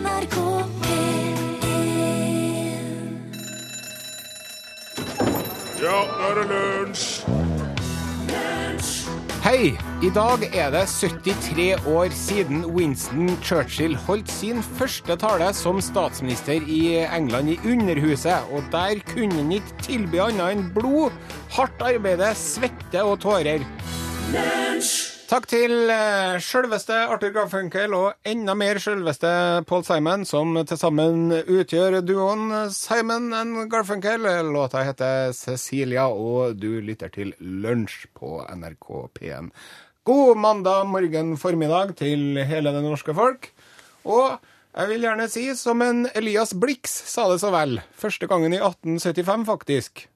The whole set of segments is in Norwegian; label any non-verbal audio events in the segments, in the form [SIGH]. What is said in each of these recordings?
NRK P1 Ja, nå er det lunsj! Hei! I dag er det 73 år siden Winston Churchill holdt sin første tale som statsminister i England, i Underhuset. Og der kunne han ikke tilby annet enn blod, hardt arbeide, svette og tårer. Takk til uh, sjølveste Arthur Garfunkel og enda mer sjølveste Paul Simon, som til sammen utgjør duoen Simon and Garfunkel. Låta heter Cecilia, og du lytter til Lunsj på NRK P1. God mandag morgen formiddag til hele det norske folk. Og jeg vil gjerne si, som en Elias Blix sa det så vel, første gangen i 1875, faktisk.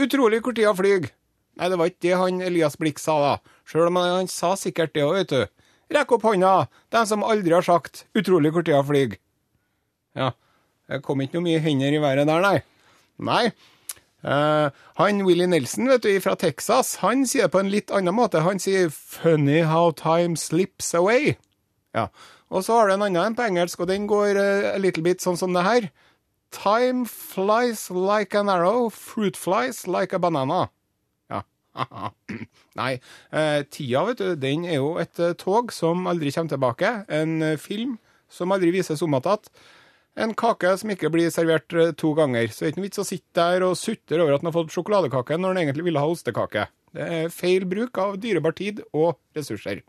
Utrolig hvor tida flyr. Nei, det var ikke det han Elias Blikk sa, da. Sjøl om han sa sikkert det òg, vet du. Rekk opp hånda, dem som aldri har sagt 'utrolig hvor tida flyr'. Ja, det kom ikke noe mye hender i været der, nei. Nei. Eh, han Willie Nelson vet du, fra Texas han sier det på en litt annen måte. Han sier 'funny how time slips away'. Ja. Og så har du en annen en på engelsk, og den går uh, a little bit sånn som det her. Time flies like an arrow, fruit flies like a banana. Nei. Eh, tida, vet du, den er jo et eh, tog som aldri kommer tilbake. En eh, film som aldri vises om igjen. En kake som ikke blir servert to ganger. Så det er ikke noe vits å sitte der og sutre over at den har fått sjokoladekake når den egentlig ville ha ostekake. Det er feil bruk av dyrebar tid og ressurser.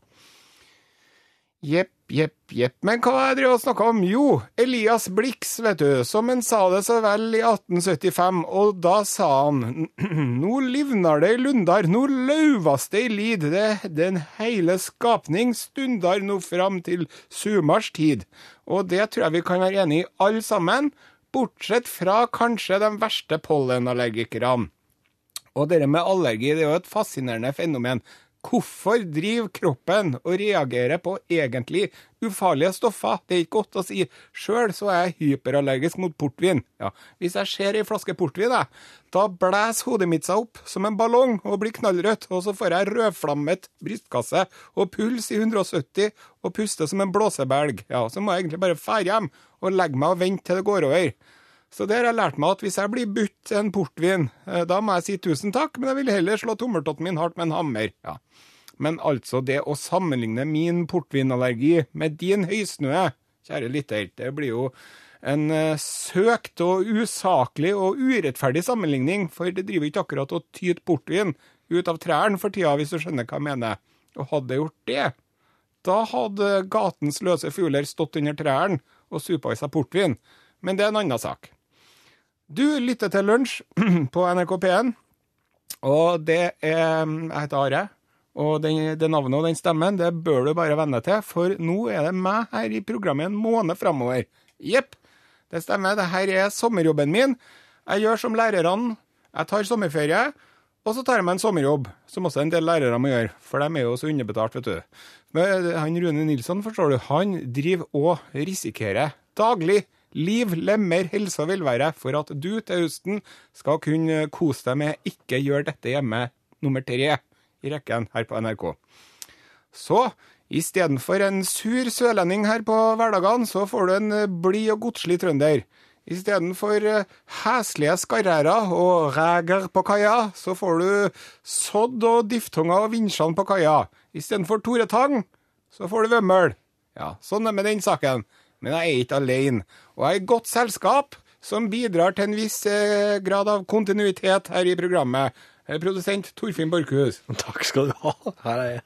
Jepp, jepp, jepp. Men hva er det jeg snakka om? Jo, Elias Blix, vet du, som han sa det så vel i 1875, og da sa han [CLEARS THROAT] Nå livnar det i lundar, nå lauvas det i lid, det den heile skapning stundar nå fram til sumars tid. Og det tror jeg vi kan være enige i alle sammen, bortsett fra kanskje de verste pollenallergikerne. Og det med allergi det er jo et fascinerende fenomen. Hvorfor driver kroppen og reagerer på egentlig ufarlige stoffer? Det er ikke godt å si. Sjøl så er jeg hyperallergisk mot portvin. Ja, hvis jeg ser ei flaske portvin, jeg, da blåser hodet mitt seg opp som en ballong og blir knallrødt, og så får jeg rødflammet brystkasse og puls i 170 og puster som en blåsebelg. Ja, så må jeg egentlig bare fære hjem og legge meg og vente til det går over. Så det har jeg lært meg at hvis jeg blir budt en portvin, eh, da må jeg si tusen takk, men jeg vil heller slå tommeltotten min hardt med en hammer. Ja. Men altså, det å sammenligne min portvinallergi med din høysnue, kjære lytter, det blir jo en eh, søkt og usaklig og urettferdig sammenligning, for det driver ikke akkurat å tyte portvin ut av trærne for tida, hvis du skjønner hva jeg mener. Og hadde jeg gjort det, da hadde gatens løse fugler stått under trærne og supa i seg portvin. Men det er en annen sak. Du lytter til Lunsj [CLEARS THROAT] på NRK P1, og det er Jeg heter Are. Og den, det navnet og den stemmen det bør du bare venne til, for nå er det meg her i programmet en måned framover. Jepp, det stemmer. Det her er sommerjobben min. Jeg gjør som lærerne. Jeg tar sommerferie, og så tar jeg meg en sommerjobb, som også en del lærere må gjøre, for de er jo så underbetalt, vet du. Men han Rune Nilsson, forstår du, han driver og risikerer daglig liv, lemmer, helse og velvære for at du til høsten skal kunne kose deg med Ikke gjør dette hjemme nummer tre i rekken her på NRK. Så istedenfor en sur sørlending her på hverdagene, så får du en blid og godslig trønder. Istedenfor eh, heslige skarrærer og ræger på kaia, så får du sodd og diftonger og vinsjene på kaia. Istedenfor Tore Tang, så får du vømmøl. Ja, sånn er det med den saken. Men jeg er ikke alene. Og jeg er i godt selskap, som bidrar til en viss eh, grad av kontinuitet her i programmet. Eh, Produsent Torfinn Borchhus. [LAUGHS] Takk skal du ha. Her er jeg.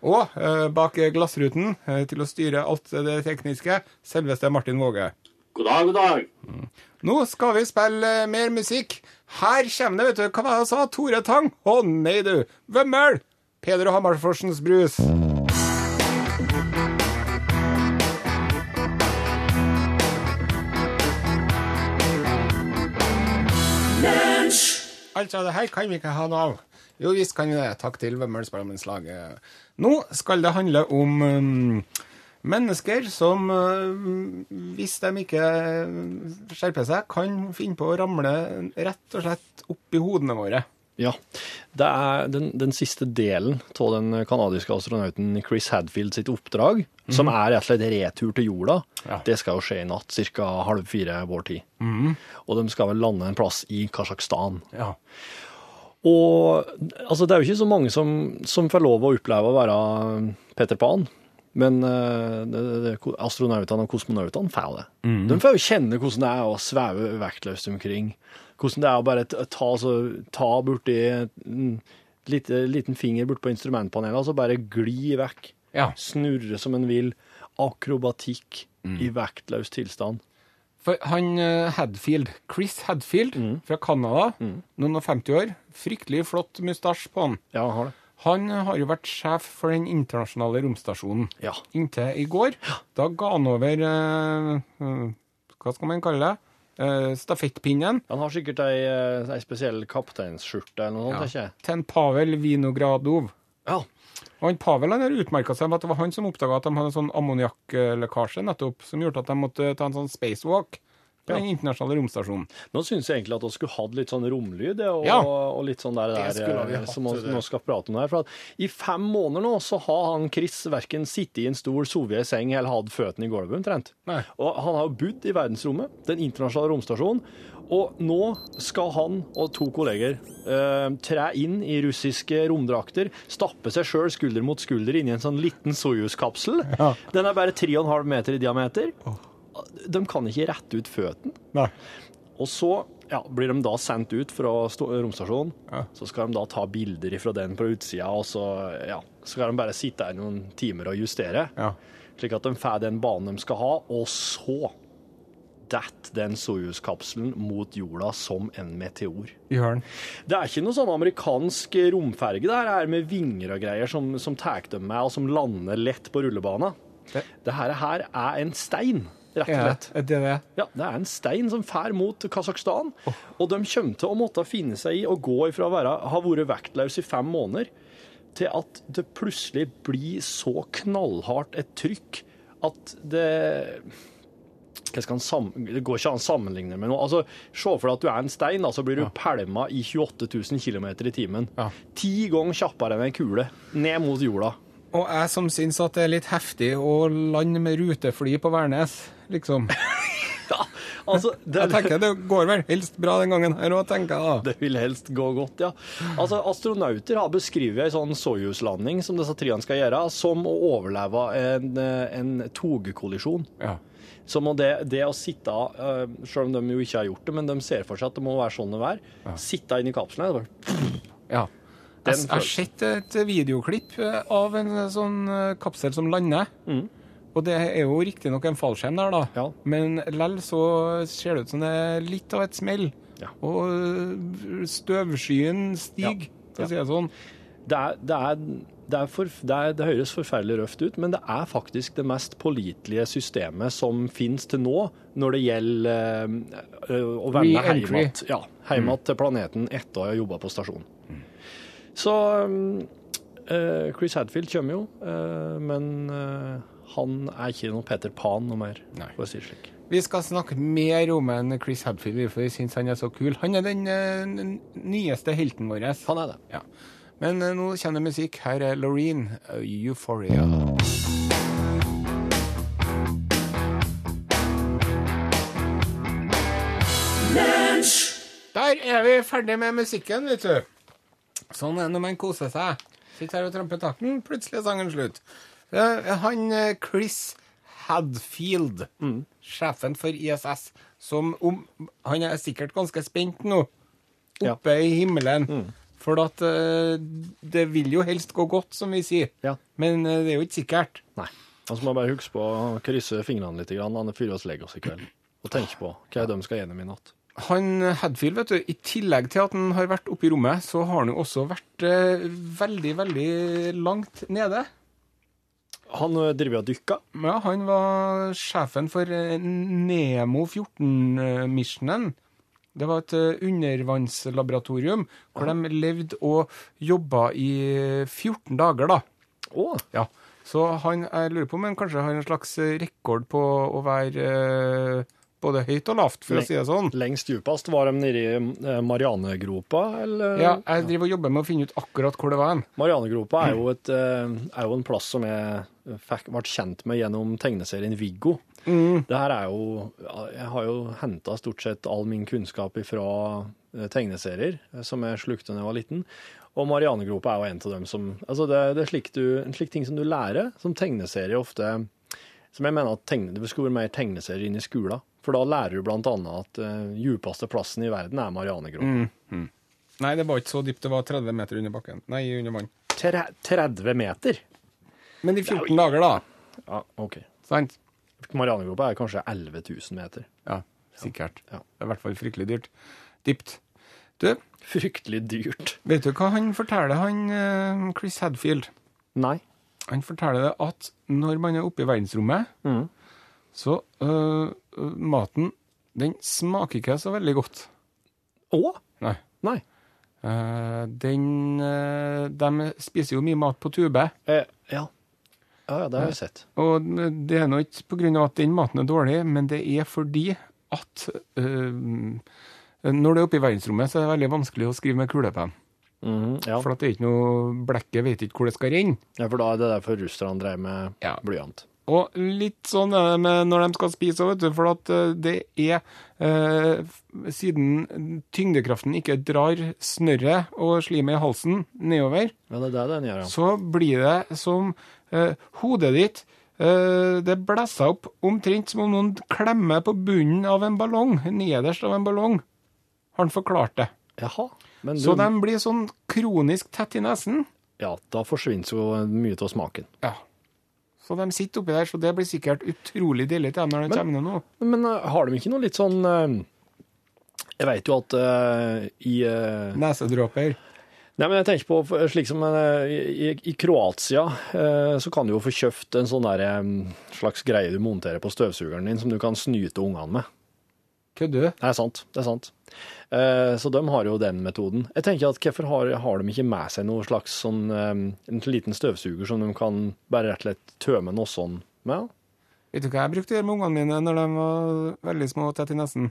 Og eh, bak glassruten, eh, til å styre alt det tekniske, selveste Martin Våge. God dag, god dag. Nå skal vi spille eh, mer musikk. Her kommer det, vet du. Hva var det jeg sa? Tore Tang? Å nei, du. Vømmøl! Peder og Hammerforsens brus. Altså, det her kan vi ikke ha noe av. Jo visst kan vi det. Takk til Vømmølsparlamens. Nå skal det handle om um, mennesker som, uh, hvis de ikke skjerper seg, kan finne på å ramle rett og slett opp i hodene våre. Ja. Det er den, den siste delen av den kanadiske astronauten Chris Hadfield sitt oppdrag, som er rett og slett retur til jorda. Ja. Det skal jo skje i natt, ca. halv fire vår tid. Og de skal vel lande en plass i Kasjokstan. Ja. Og altså, det er jo ikke så mange som, som får lov å oppleve å være Peter Pan. Men det, astronautene og kosmonautene får det. De får jo kjenne hvordan det er å sveve vektløst omkring. Hvordan det er å bare ta, så, ta borti en lite, liten finger bort på instrumentpanelet og så bare gli vekk. Ja. Snurre som en vil. Akrobatikk i vektløs tilstand. For han eh, Hadfield, Chris Hadfield fra Canada, noen og 50 år, fryktelig flott mustasje på han. Ja, han har det. Han har jo vært sjef for den internasjonale romstasjonen Ja. inntil i går. Da ga han over eh, eh, Hva skal man kalle det? Eh, stafettpinnen Han har sikkert ei, eh, ei spesiell kapteinsskjorte eller noe sånt, tenker jeg. til en Pavel Vinogradov. Ja. Og han Pavel han har utmerka seg med at det var han som oppdaga at de hadde en sånn ammoniakklekkasje nettopp, som gjorde at de måtte ta en sånn spacewalk på Ja. den internasjonale romstasjonen. Nå syns jeg egentlig at vi skulle hatt litt sånn romlyd, og, Ja. og litt sånn der, der vi eh, hatt, som vi nå skal prate om her. For at i fem måneder nå så har han Chris verken sittet i en stol, sovet i seng eller hatt føttene i gulvet omtrent. Og han har jo bodd i verdensrommet, den internasjonale romstasjonen. Og nå skal han og to kolleger eh, tre inn i russiske romdrakter, stappe seg sjøl skulder mot skulder inni en sånn liten Soyuz-kapsel. Ja. Den er bare 3,5 meter i diameter. De kan ikke rette ut føttene. Og så ja, blir de da sendt ut fra romstasjonen. Ja. Så skal de da ta bilder fra den på utsida, og så ja, så skal de bare sitte her noen timer og justere. Ja. Slik at de får den banen de skal ha, og så detter den Soyuz-kapselen mot jorda som en meteor. Gjør han. Det er ikke noe sånn amerikansk romferge det her er med vinger og greier som, som tar dem med, og som lander lett på rullebanen. Det- Det her, her er en stein, rett og Ja, slett. er det det? Ja, det er en stein som fær mot Kasakhstan, og de kommer til å måtte finne seg i å gå ifra å være, ha vært vektløs i fem måneder, til at det plutselig blir så knallhardt et trykk at det Det går ikke an å sammenligne med noe. Altså, Se for deg at du er en stein, da, så blir du pælma i 28 000 km i timen. Ja. Ti ganger kjappere enn ei kule, ned mot jorda. Og jeg som syns at det er litt heftig å lande med rutefly på Værnes, liksom. [LAUGHS] Ja, altså, [LAUGHS] det, Jeg tenker det går vel helst bra den gangen her òg, tenker jeg da. Det vil helst gå godt, ja. Altså, Astronauter har beskrevet en sånn Soyuz-landing som disse triene skal gjøre, som å overleve en, eh, en togkollisjon. Ja. Så må det, det å sitte, uh, selv om de jo ikke har gjort det, men de ser for seg at det må være sånn det er, sitte inni i kapselen og bare, ja. Jeg har sett et videoklipp eh, av en sånn eh, kapsel som lander. Og det er jo riktignok en fallskjerm der, da. Mm. Ja. Men lell så ser det ut som det er litt av et smell. Ja. Og støvskyen stiger, for Ja. å si det sånn. det, er, det, er, det, er for, det, er, det høres forferdelig røft ut, men det er faktisk det mest pålitelige systemet som finnes til nå når det gjelder øh, å vende hjem ja, igjen til planeten etter å ha jobba på stasjonen. Så øh, Chris Hadfield kommer jo, øh, men han er ikke noe Peter Pan noe mer, Nei. for å si det slik. Vi skal snakke mer om en Chris Hadfield, for vi syns han er så kul. Han er den eh, nyeste helten vår. Han er det. Ja. Men eh, nå kjenner musikk. Her er Loreen, eh, 'Euphoria'. Der er vi ferdig med musikken, vet du. Sånn er det når man koser seg. Sitter her og tramper takten, plutselig er sangen slutt. Han eh, Chris Hadfield, sjefen for ISS, som om Han er sikkert ganske spent nå, Ja. oppe i himmelen. For at eh, det vil jo helst gå godt, som vi sier. Ja. Men eh, det er jo ikke sikkert. Nei. Han må bare huske på å krysse fingrene litt grann, han er fyrer oss Legos i kveld. Og tenke på hva de skal gjennom i natt. Han Hadfield, vet du, i tillegg til at han har vært oppe i rommet, så har han jo også vært eh, veldig, veldig langt nede. Han driver og dykker. Ja, han var sjefen for eh, Nemo 14-missionen. Det var et eh, undervannslaboratorium hvor de levde og jobba i 14 dager, da. Oh. Ja. Så han, jeg lurer på om han kanskje har en slags rekord på å være eh, både høyt og lavt, for å si det sånn. Lengst djupest var de nede i eh, Marianegropa, eller? Ja, jeg driver og jobber med å finne ut akkurat hvor det var hen. Marianegropa er jo, et, eh, er jo en plass som jeg fikk, ble kjent med gjennom tegneserien Viggo. Det her er jo Jeg har jo henta stort sett all min kunnskap fra tegneserier eh, som jeg slukte da jeg var liten. Og Marianegropa er jo en av dem som Altså, det, det er slik du, en slik ting som du lærer, som tegneserie ofte Som jeg mener at tegne, det skulle vært mer tegneserier inn i skolen. For da lærer du annet at uh, djupeste plassen i verden er Marianegropa. Nei, det var ikke så dypt. Det var 30 meter under bakken. Nei, under vann. Tre- 30 meter? Men i 14 dager, da. Ja, OK. Sant? Marianegropa er kanskje 11 000 meter. Ja, sikkert. Ja. Det er i hvert fall fryktelig dyrt. Dypt. Du, Fryktelig dyrt. vet du hva han forteller, han eh, Chris Hadfield? Nei. Han forteller det at når man er oppe i verdensrommet, Mhm. Så øh, maten den smaker ikke så veldig godt. Å? Nei. Nei. Uh, den uh, De spiser jo mye mat på tube, Eh, ja. ja. Ja, det har jeg sett. og det er nå ikke pga. at den maten er dårlig, men det er fordi at når det er oppe i verdensrommet, så er det veldig vanskelig å skrive med kulepenn. Mm, ja. For at det er ikke noe Blekket vet ikke hvor det skal renne. ja, for da er det derfor russerne drev med Ja. blyant. Og litt sånn er det med når de skal spise òg, vet du. For at eh, det er eh, Siden tyngdekraften ikke drar snørret og slimet i halsen nedover, Ja, det det den gjør, ja. så blir det som eh, hodet ditt eh, Det blæser opp omtrent som om noen klemmer på bunnen av en ballong, nederst av en ballong. Har han forklart det. Jaha. Men du, Så de blir sånn kronisk tett i nesen. ja, da forsvinner jo mye av smaken. Ja. Så de sitter oppi der, så det blir sikkert utrolig deilig til dem når det kommer ned nå. Men eh, har de ikke noe litt sånn eh, Jeg vet jo at uh, i uh, Nesedråper. Nei, men jeg tenker på slik som i, i Kroatia, så kan du jo få kjøpt en sånn der slags greie du monterer på støvsugeren din, som du kan snyte ungene med. Kødder du? Det er sant. det er sant. Eh, Så de har jo den metoden. Jeg tenker at Hvorfor har, har de ikke med seg noe slags sånn eh, en liten støvsuger som de kan bare rett og slett tømme noe sånn med? Vet du hva jeg brukte å gjøre med ungene mine når de var veldig små og tett i nesen?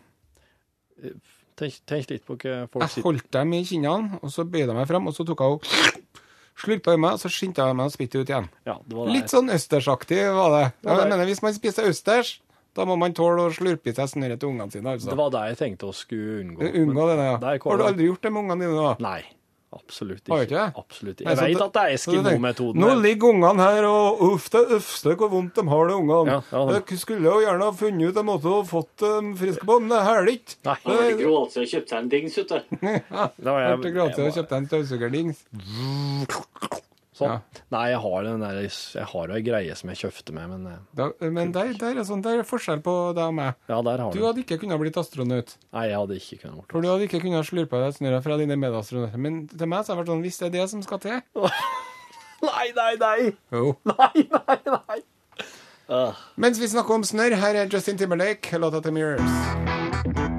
Tenk, tenk litt på hva folk Jeg holdt dem i kinnene, og så bøyde jeg meg frem, og så tok jeg og slurpa i meg, og så skyndte jeg meg og spytte ut igjen. ja, det var det. Litt sånn østersaktig var det. Ja, Jeg mener, Hvis man spiser østers, da må man tåle å slurpe i seg snørret til ungene sine. altså. Det var det jeg tenkte å skulle unngå. Unngå det, ja. Der Har du aldri gjort det med ungene dine? da? Nei, absolutt Har du ikke. ikke det? Absolutt ikke. Jeg veit vet at det er Eskimo-metoden. Nå ligger ungene her, og uff, det øfste hvor vondt de har det, ungene. Ja, ja, det- Jeg skulle jo gjerne ha funnet ut en måte å fått dem friske på, men det hæler ikke. Nei. Han var i Kroatia og kjøpte en dings, vet du. [LAUGHS] Da var Jeg gratis og jeg, kjøpte en støvsugerdings. Sånn. Ja. Nei, jeg har den der Jeg har ei greie som jeg kjøpte med, men eh, Da, men der, der, er sånn, der er forskjell på deg og meg. ja, der har Du du. hadde ikke kunnet blitt astronaut. Nei, jeg hadde ikke kunnet blitt For du hadde ikke kunnet slurpe deg snørret fra dine medastronauter. Men til meg så har det vært sånn, hvis det er det som skal til. [LAUGHS] Nei, nei, nei! Oh. [LAUGHS] Nei, nei, nei! Uh, Mens vi snakker om snørr, her er Justin Timberlake, låta til Mirrors.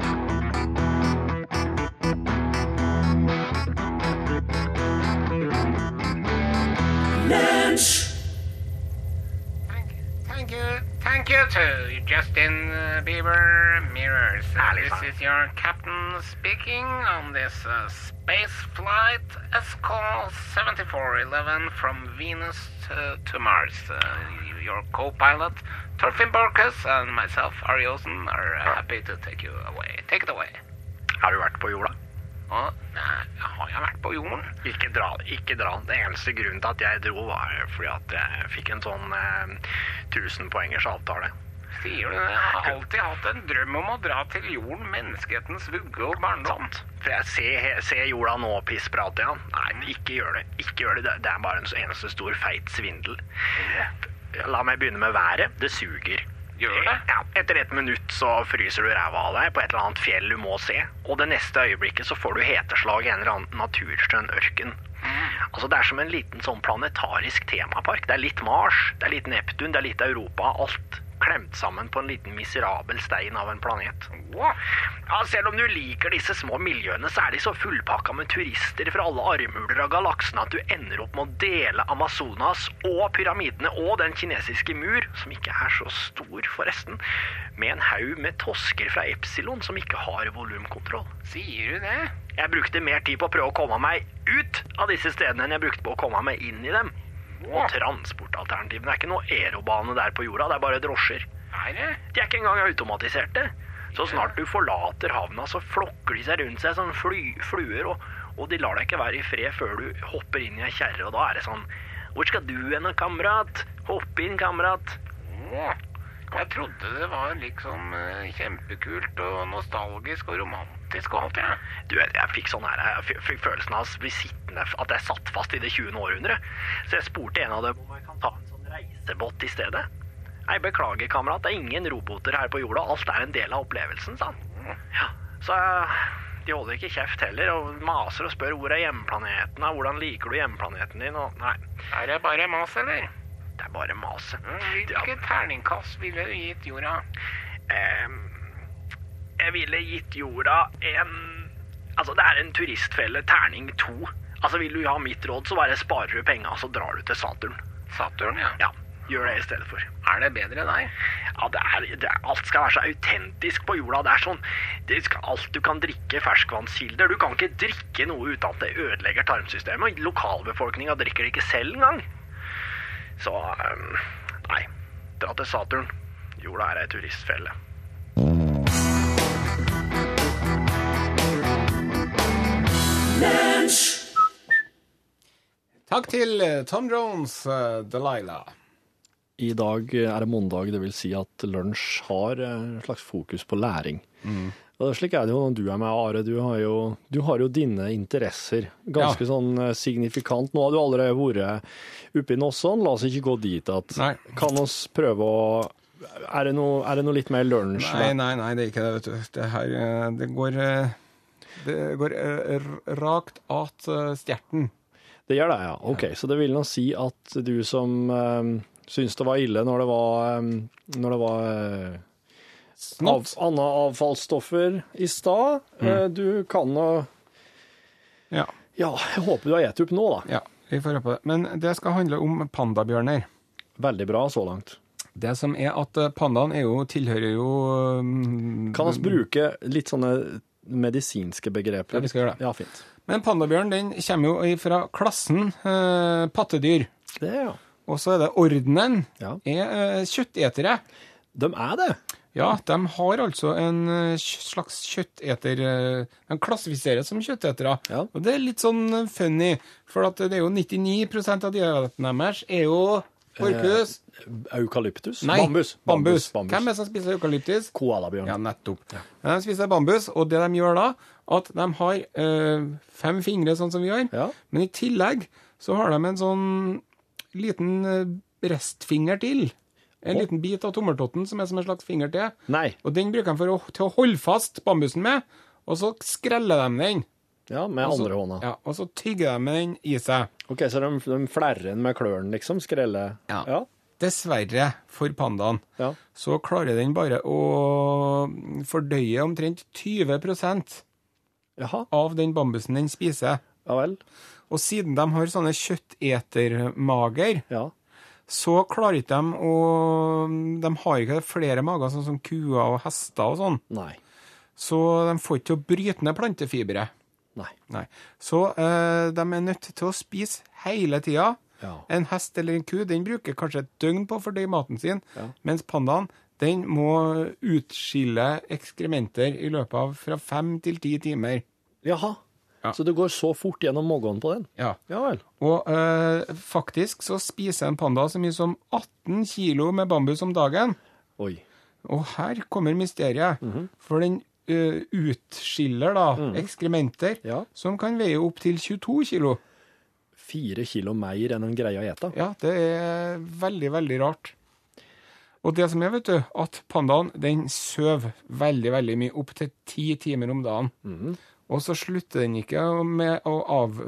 Thank you, thank you to Justin uh, Bieber Mirrors. This is your captain speaking on this uh, space flight SCO 7411 from Venus to, to Mars. Uh, your co-pilot Torfinn Borchhus and myself, Ari Osen, are uh, happy to take you away. Take it away. Har du vært på jorda? Å, nei, har jeg vært på jorden? Ikke dra. ikke dra. Det eneste grunnen til at jeg dro, var fordi at jeg fikk en sånn eh, 1000-poengers avtale. Sier du det? Jeg har alltid hatt en drøm om å dra til jorden, menneskehetens vugge og barndom. Sant? For jeg ser, ser jorda nå, pissprat, ja. Nei, ikke gjør det. Ikke gjør det. Det- Det er bare en eneste stor, feit svindel. La meg begynne med været. Det suger. Gjør det? Ja, Etter et minutt så fryser du ræva av deg på et eller annet fjell du må se. Og det neste øyeblikket så får du heteslag i en eller annen naturskjønn ørken. Altså Det er som en liten sånn planetarisk temapark. Det er litt Mars, det er litt Neptun, det er litt Europa. Alt klemt sammen på en liten miserabel stein av en planet. Ja, Selv om du liker disse små miljøene, så er de så fullpakka med turister fra alle armhuler av galaksen at du ender opp med å dele Amazonas og pyramidene og den kinesiske mur, som ikke er så stor forresten, med en haug med tosker fra Epsilon som ikke har volumkontroll. Sier du det? Jeg brukte mer tid på å prøve å komme meg ut av disse stedene enn jeg brukte på å komme meg inn i dem. Og transportalternativene er ikke noe aerobane der på jorda, det er bare drosjer. Er? De er ikke engang automatiserte. Så snart du forlater havna, så flokker de seg rundt seg som fly, fluer, og, og de lar deg ikke være i fred før du hopper inn i ei kjerre, og da er det sånn Hvor skal du hen, kamerat? Hopp inn, kamerat. Jeg trodde det var liksom kjempekult og nostalgisk og romantisk og alt, jeg. Du vet, jeg fikk sånn her, jeg fikk følelsen av å bli sittende, at jeg satt fast i det 20. århundret. Så jeg spurte en av dem om jeg kan ta en sånn reisebåt i stedet. Nei, beklager, kamerat, det er ingen roboter her på jorda. Alt er en del av opplevelsen, sa han. Ja, så eh, de holder ikke kjeft heller, og maser og spør hvor er hjemplaneten, da? hvordan liker du hjemplaneten din, og nei, Er det bare mas, eller? det er bare mas. Hvilket terningkast ville du gitt jorda? Ehm, jeg ville gitt jorda en Altså, det er en turistfelle, terning to. Altså, vil du ha mitt råd, så bare sparer du penga, så drar du til Saturn. Saturn, ja. Ja, gjør det i stedet for. Er det bedre der? Ja, det er, det er, alt skal være så autentisk på jorda. Det er sånn det skal, Alt du kan drikke ferskvannskilder. Du kan ikke drikke noe uten at det ødelegger tarmsystemet. Lokalbefolkninga drikker det ikke selv engang. Så um, nei. Dra til Saturn. Jorda er ei turistfelle. Takk til eh, Tom Jones, eh, Delilah. I dag er det mandag, det vil si at lunsj har eh, en slags fokus på læring. Og slik er det jo når du er med, Are. Du har jo, du har jo dine interesser ganske Ja. sånn eh, signifikant. Nå har du allerede vært oppe i Nosson, la oss ikke gå dit at Nei. Kan oss prøve å Er det noe, er det noe litt mer lunsj? Nei, nei, nei, det er ikke det, vet du. Det her, eh, det går eh, Det går eh, rakt at eh, stjerten. Det gjør det, ja. Ok, så det vil nå si at du som um, syns det var ille når det var, um, når det var uh, av, andre avfallsstoffer i stad, eh, du kan nå Ja, Ja, jeg håper du har spist opp nå, da. ja, vi får på det. Men det skal handle om pandabjørner. Veldig bra så langt. Det som er at pandaen er jo, tilhører jo um, Kan vi bruke litt sånne medisinske begreper? Ja, vi skal gjøre det. Ja, fint. Men pandabjørn den kommer jo fra klassen eh, pattedyr. Det, ja. Og så er det ordenen Ja. er eh, kjøttetere. De er det. Ja, de har altså en eh, slags kjøtteter eh, De klassifiseres som kjøttetere. Ja. Og det er litt sånn funny, for at det er jo 99% av dieten deres er jo orkus. Eukalyptus? Nei, Bambus. bambus. Bambus. Hvem er det som spiser eukalyptus? Koalabjørn. Ja, nettopp. De spiser bambus, og det de gjør da, at de har øh, fem fingre, sånn som vi har, Ja. men i tillegg så har de en sånn liten eh, restfinger til. En oh. liten bit av tommeltotten som er som en slags finger til. Nei. Og den bruker de for å, til å holde fast bambusen med, og så skreller de den. Ja, med også, andre hånda. Ja, og så tygger de med den i seg. Ok, så de, de flerrer den med klørne, liksom? Skreller? Ja. ja. Dessverre for pandaen Ja. så klarer den bare å fordøye omtrent 20 Jaha. av den bambusen den spiser. Ja vel. Og siden de har sånne kjøttetermager, Ja. så klarer ikke de å De har ikke flere mager, sånn som kuer og hester og sånn. Nei. Så de får ikke til å bryte ned plantefibre. Nei. Nei. Så eh, de er nødt til å spise hele tida. Ja. En hest eller en ku den bruker kanskje et døgn på å fordøye maten sin, Ja. mens pandaen den må utskille ekskrementer i løpet av fra fem til ti timer. Jaha. Ja. Så det går så fort gjennom magen på den? Ja. Ja vel. Og eh, faktisk så spiser en panda så mye som 18 kilo med bambus om dagen. Oi. Og her kommer mysteriet. Mhm. For den eh, utskiller da ekskrementer Ja. som kan veie opp til 22 kilo. Fire kilo mer enn en greier å ete. Ja, det er veldig, veldig rart. Og det som er, vet du, at pandaen den sover veldig, veldig mye, opp til ti timer om dagen. Mm. Og så slutter den ikke med å av,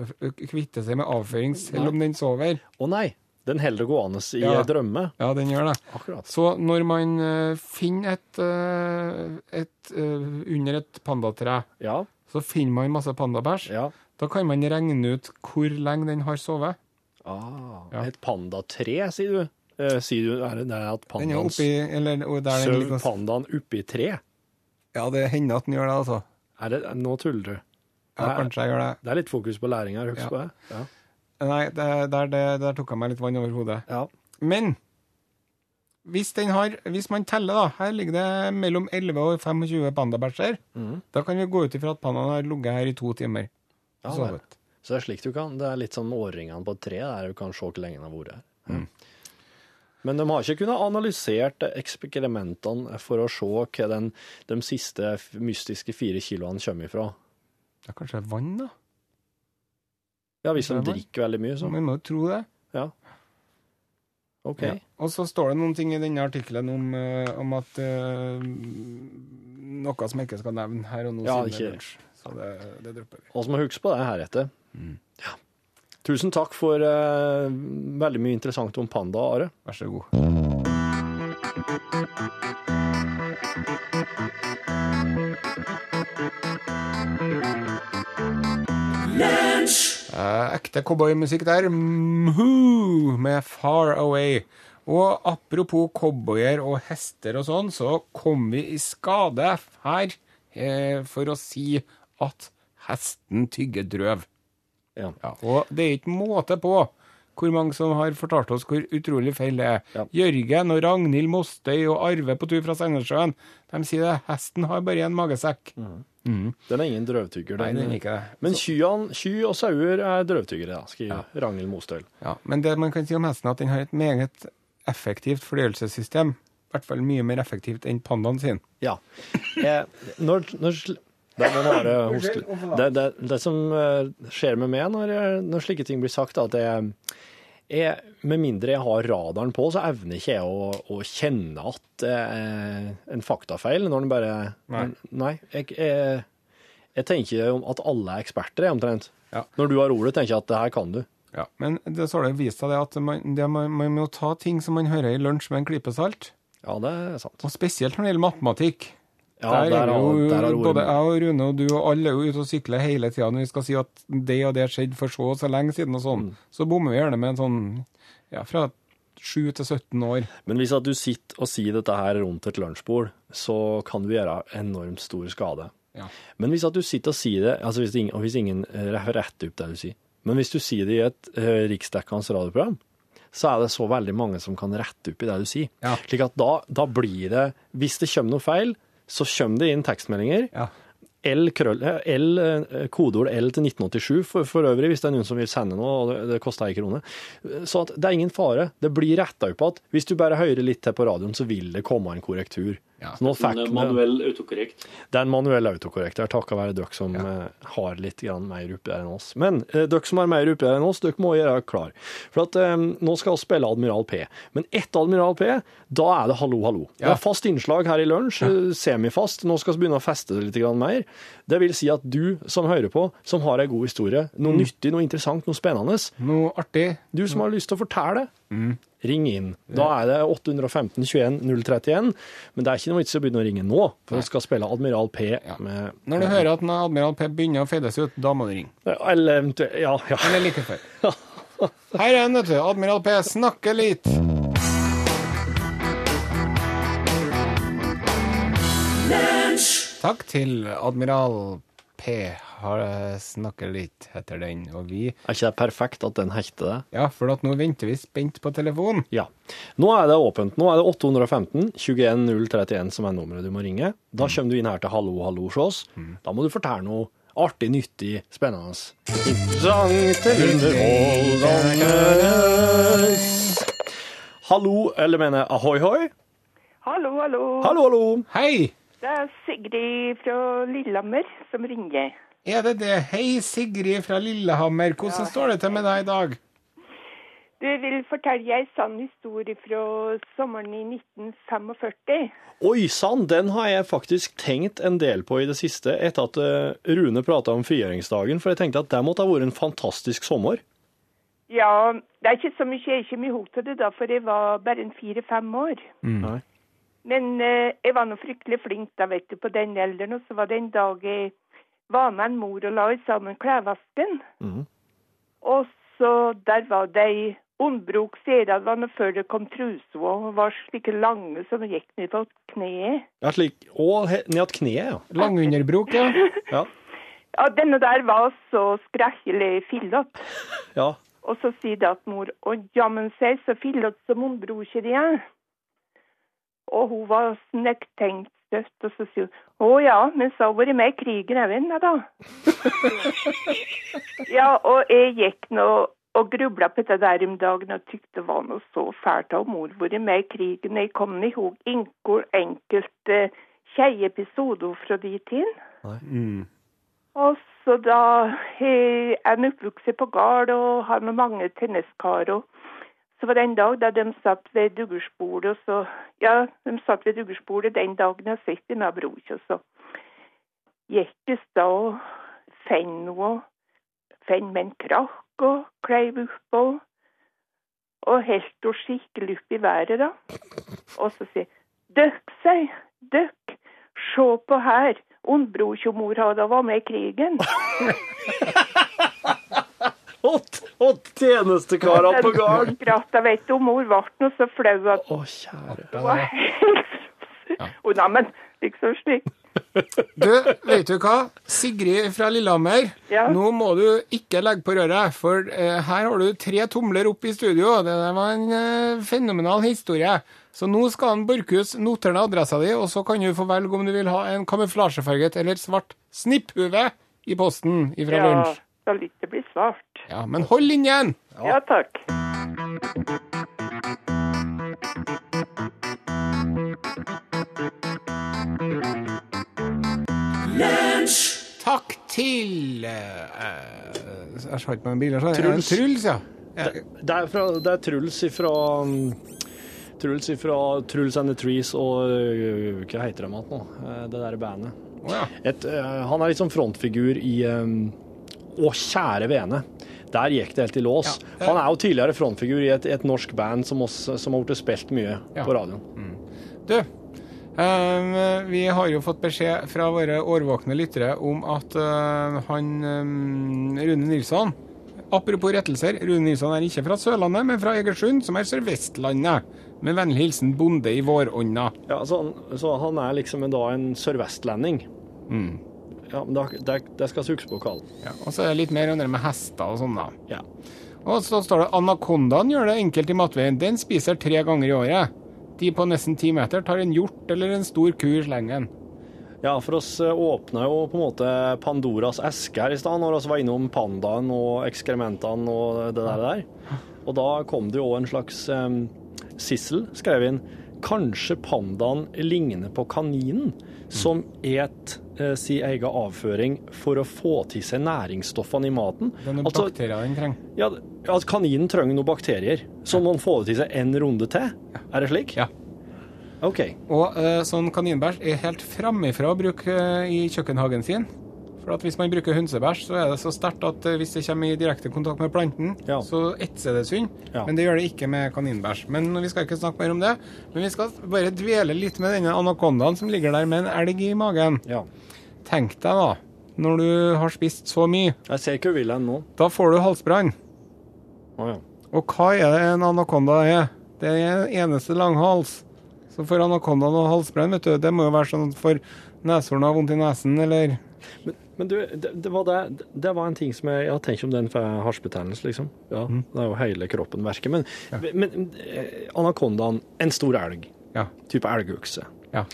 kvitte seg med avføring selv om den sover. Å nei, den holder gående i Ja. drømme. Ja, den gjør det. Akkurat. Så når man eh, finner et, eh, et eh, under et pandatre, Ja. så finner man masse pandabæsj. Ja. Da kan man regne ut hvor lenge den har sovet. Ah, Ja. Et pandatre, sier du? Eh, sier du er det det at er pandaen den Søv ligger pandaen oppi tre? Ja, det hender at den gjør det, altså. Er det, nå tuller du. Ja, kanskje jeg gjør det. Det er litt fokus på læring her, husk på det. Ja. Nei, der, der, der tok jeg meg litt vann over hodet. Ja. Men hvis, den har, hvis man teller, da Her ligger det mellom 11 og 25 pandabæsjer. Mm. Da kan vi gå ut ifra at pandaen har ligget her i to timer. Ja, og sovet. Så det er slik du kan. Det er litt som årringene på et tre, der du kan se hvor lenge den har vært her. Mm. Men de har ikke kunnet analysert eksperimentene for å se hva den, de siste mystiske fire kiloene kommer ifra. Det er kanskje vann, da? Ja, hvis de Det er drikker veldig mye, så Vi må jo tro det. Ja. OK. Ja. Og så står det noen ting i denne artikkelen om, eh, om at uh, Noe som jeg ikke skal nevne her og nå. Ja, siden det er ikke- lunsj. Så det, det dropper vi. Og så må huske på det heretter. Mm. Ja. Tusen takk for uh, veldig mye interessant om panda, Are. Vær så god. Eh, ekte cowboymusikk der. Mhoo, med Far Away. Og apropos cowboyer og hester og sånn, så kom vi i skade her eh, for å si at hesten tygger drøv. Ja. Ja, og det er ikke måte på hvor mange som har fortalt oss hvor utrolig feil det er. Ja. Jørgen og Ragnhild Mostøy og Arve på tur fra Sandnessjøen, de sier det. Hesten har bare en magesekk. Den er ingen drøvtygger. Nei, Den, den er ikke det. Men kyene, ky og sauer er drøvtyggere, skriver skriver Ragnhild Mostøl. Ja, men det man kan si om hesten, er at den har et meget effektivt fordøyelsessystem. I hvert fall mye mer effektivt enn pandaen sin. Ja. Eh, når, når det, [LAUGHS] er det, det, det som eh, skjer med meg når, jeg- når slike ting blir sagt, at jeg, jeg, med mindre jeg har radaren på, så evner ikke jeg å, å kjenne at det er en faktafeil når den bare Nei. Nei. Jeg, jeg, jeg tenker om at alle er eksperter, jeg, omtrent. Ja. Når du har ordet, tenker jeg at det her kan du. Ja, men det så har det vist seg at man, det, man, man må ta ting som man hører i lunsj med en klype salt. Ja, det er sant. Og spesielt når det gjelder matematikk. Ja, der, er jo, der har både jeg og Rune og du og alle er jo ute og sykler hele tida når vi skal si at det og det skjedde for så og så lenge siden og sånn. Mm. Så bommer vi gjerne med en sånn ja, fra 7 til 17 år. Men hvis at du sitter og sier dette her rundt et lunsjbord, så kan du gjøre enormt stor skade. Ja. Men hvis at du sitter og sier det, altså hvis ingen, og hvis ingen eh, retter opp det du sier, men hvis du sier det i et uh, riksdekkende radioprogram, så er det så veldig mange som kan rette opp i det du sier. Ja. Slik at da, da blir det, hvis det kommer noe feil, så kommer det inn tekstmeldinger. Ja. L, krøll, eh, L, eh, kodeord L til 1987 for, for øvrig, hvis det er noen som vil sende noe, og det, det koster ei krone. Så at det er ingen fare. Det blir retta opp at hvis du bare hører litt til på radioen, så vil det komme en korrektur. Ja. Så nå fikk En manuell autokorrekt. det er en manuell autokorrekt Det er takket være dere som ja. har litt mer oppi der enn oss. Men eh, dere som har mer oppi der enn oss, dere må gjøre klar. For at eh, nå skal vi spille Admiral P. Men etter Admiral P, da er det hallo, hallo. Det er fast innslag her i lunsj, eh, semifast. Nå skal vi begynne å feste det litt mer. Det vil si at du som hører på, som har ei god historie, noe nyttig, noe interessant, noe spennende, Noe artig. du som har lyst til å fortelle, ring inn. Da er det 815 21 031. Men det er ikke noe vits i å begynne å ringe nå, for du skal spille Admiral P med Når du hører at Admiral P begynner å fades ut, da må du ringe. Eller eventuelt Ja, ja. Eller like før. [LAUGHS] Her er han, vet du. Admiral P snakker litt. Takk til Admiral P. Har snakker litt, etter den. Og vi Er ikke det perfekt at den hekter det? Ja, for at nå venter vi spent på telefonen. Ja. Nå er det åpent. Nå er det 815 21 031 som er nummeret du må ringe. Da kommer du inn her til Hallo, hallo hos oss. Da må du fortelle noe artig, nyttig, spennende. Interessant underholdende. Hallo, eller mener jeg ahoi, hoi? Hallo, hallo. Hallo, hallo. Hei! Det er Sigrid fra Lillehammer som ringer. Er det det? Hei, Sigrid fra Lillehammer. Hvordan står det til med deg i dag? Du vil fortelle en sann historie fra sommeren i 1945. Oi sann, den har jeg faktisk tenkt en del på i det siste, etter at eh, Rune prata om frigjøringsdagen, for jeg tenkte at det måtte ha vært en fantastisk sommer. Ja, det er ikke så mye jeg kommer i hop til det da, for jeg var bare en fire-fem år. Mm. Men eh, jeg var nå fryktelig flink da, vet du, på den alderen. Og så var det en dag jeg var med en mor og la sammen klesvasken. Mm. Og så der var det ei var noe før det kom truser og var slike lange som gikk ned på kneet. Ja, slik. Og ned til kneet, ja. Langunderbrok, ja. [LAUGHS] Ja. Ja, denne der var så skrekkelig fillete. [LAUGHS] ja. Og så sier det at mor Å jammen seg, så fillete som ondbror ikke de er. Og hun var snekktenkt støtt, og så sier hun Å ja, men så har vært med i krigen òg, da. [LAUGHS] ja, og jeg gikk nå og grubla på dette der om dagen og tykte det var noe så fælt av mor vært med i krigen. Jeg kom i hug inkor enkelte kjeiepisoder fra de tiden. Og så da eh, er en oppvokst på gard og har med mange tenniskar. Og Så var det en dag da de satt ved duggersbordet, og så Ja, de satt ved duggersbordet den dagen jeg sitter med bror, og så gikk det da og fant noe, fant med en krakk og kleiv oppå. Og helt henne skikkelig opp i været, da. Og så sier Døkk, sier Døkk, se på her. Ondbror og mor hadde vært med i krigen. [LAUGHS] Og, og tjenestekarene på gården. Skratta, vet du, mor ble nå så flau at Å, kjære. hun var helt Å, neimen, liksom slik. Du, vet du hva? Sigrid fra Lillehammer, Ja. nå må du ikke legge på røret, for eh, her har du tre tomler opp i studio. Det der var en eh, fenomenal historie. Så nå skal han Borchhus notere ned adressa di, og så kan du få velge om du vil ha en kamuflasjefarget eller svart snipphue i posten ifra Ja, lunsj. Skal det blir svart. Ja, men hold linjen! Ja, takk. Takk til eh, eh, Jeg sa ikke meg en bil. jeg sa- Truls. Truls, ja. ja. Det er, fra, det er Truls ifra um, Truls ifra Truls and the Trees og øh, Hva heter de igjen nå? Eh, Det der bandet. Oh, ja. Et, øh, han er liksom frontfigur i um, Å, kjære vene. Der gikk det helt i lås. Ja. Han er jo tidligere frontfigur i et, et norsk band som, oss, som har blitt spilt mye Ja. på radioen. Du, um, vi har jo fått beskjed fra våre årvåkne lyttere om at uh, han um, Rune Nilsson Apropos rettelser, Rune Nilsson er ikke fra Sørlandet, men fra Egersund, som er Sør-Vestlandet. Med vennlig hilsen bonde i vårånda. Ja, så, han, så han er liksom en, da en sørvestlending. Mm. Ja, men det, skal huske på å. Ja, og så er det litt mer om det med hester og sånn, da. Ja. Og så står det anakondaen gjør det enkelt i matveien. Den spiser tre ganger i året. De på nesten ti meter tar en hjort eller en stor ku i slengen. Ja, for oss eh, åpna jo på en måte Pandoras eske her i stad, når vi var innom pandaen og ekskrementene og det der. Og da kom det jo en slags um, Sissel skrev inn Kanskje pandaen ligner på kaninen, som et eh, si egen avføring for å få til seg næringsstoffene i maten. Det er noen Altså, bakterier den trenger. ja, at kaninen trenger noen bakterier, så må den få det til seg en runde til. Er det slik? Ja. OK. Og eh, sånn kaninbæsj er helt framifra å bruke eh, i kjøkkenhagen sin. For at hvis man bruker hønsebæsj, så er det så sterkt at eh, hvis det kommer i direkte kontakt med planten, Ja. så etser det synd. Ja. Men det gjør det ikke med kaninbæsj. Men vi skal ikke snakke mer om det. Men vi skal bare dvele litt med denne anakondaen som ligger der med en elg i magen. Ja. Tenk deg da, når du har spist så mye, Jeg ser ikke Wilhelm nå. da får du halsbrann. Oh, ja. Og hva er det en anakonda er? Det er en eneste langhals. Så for anakondaen og halsbrann, vet du, det må jo være sånn for neshorn har vondt i nesen, eller Men, men du, det, det, var det, det var en ting som jeg, jeg har tenkt om den for hasjbetennelse, liksom. Ja, Det er jo hele kroppen verker. Men, men eh, anakondaen, en stor elg, Ja. type elgøkse. ja.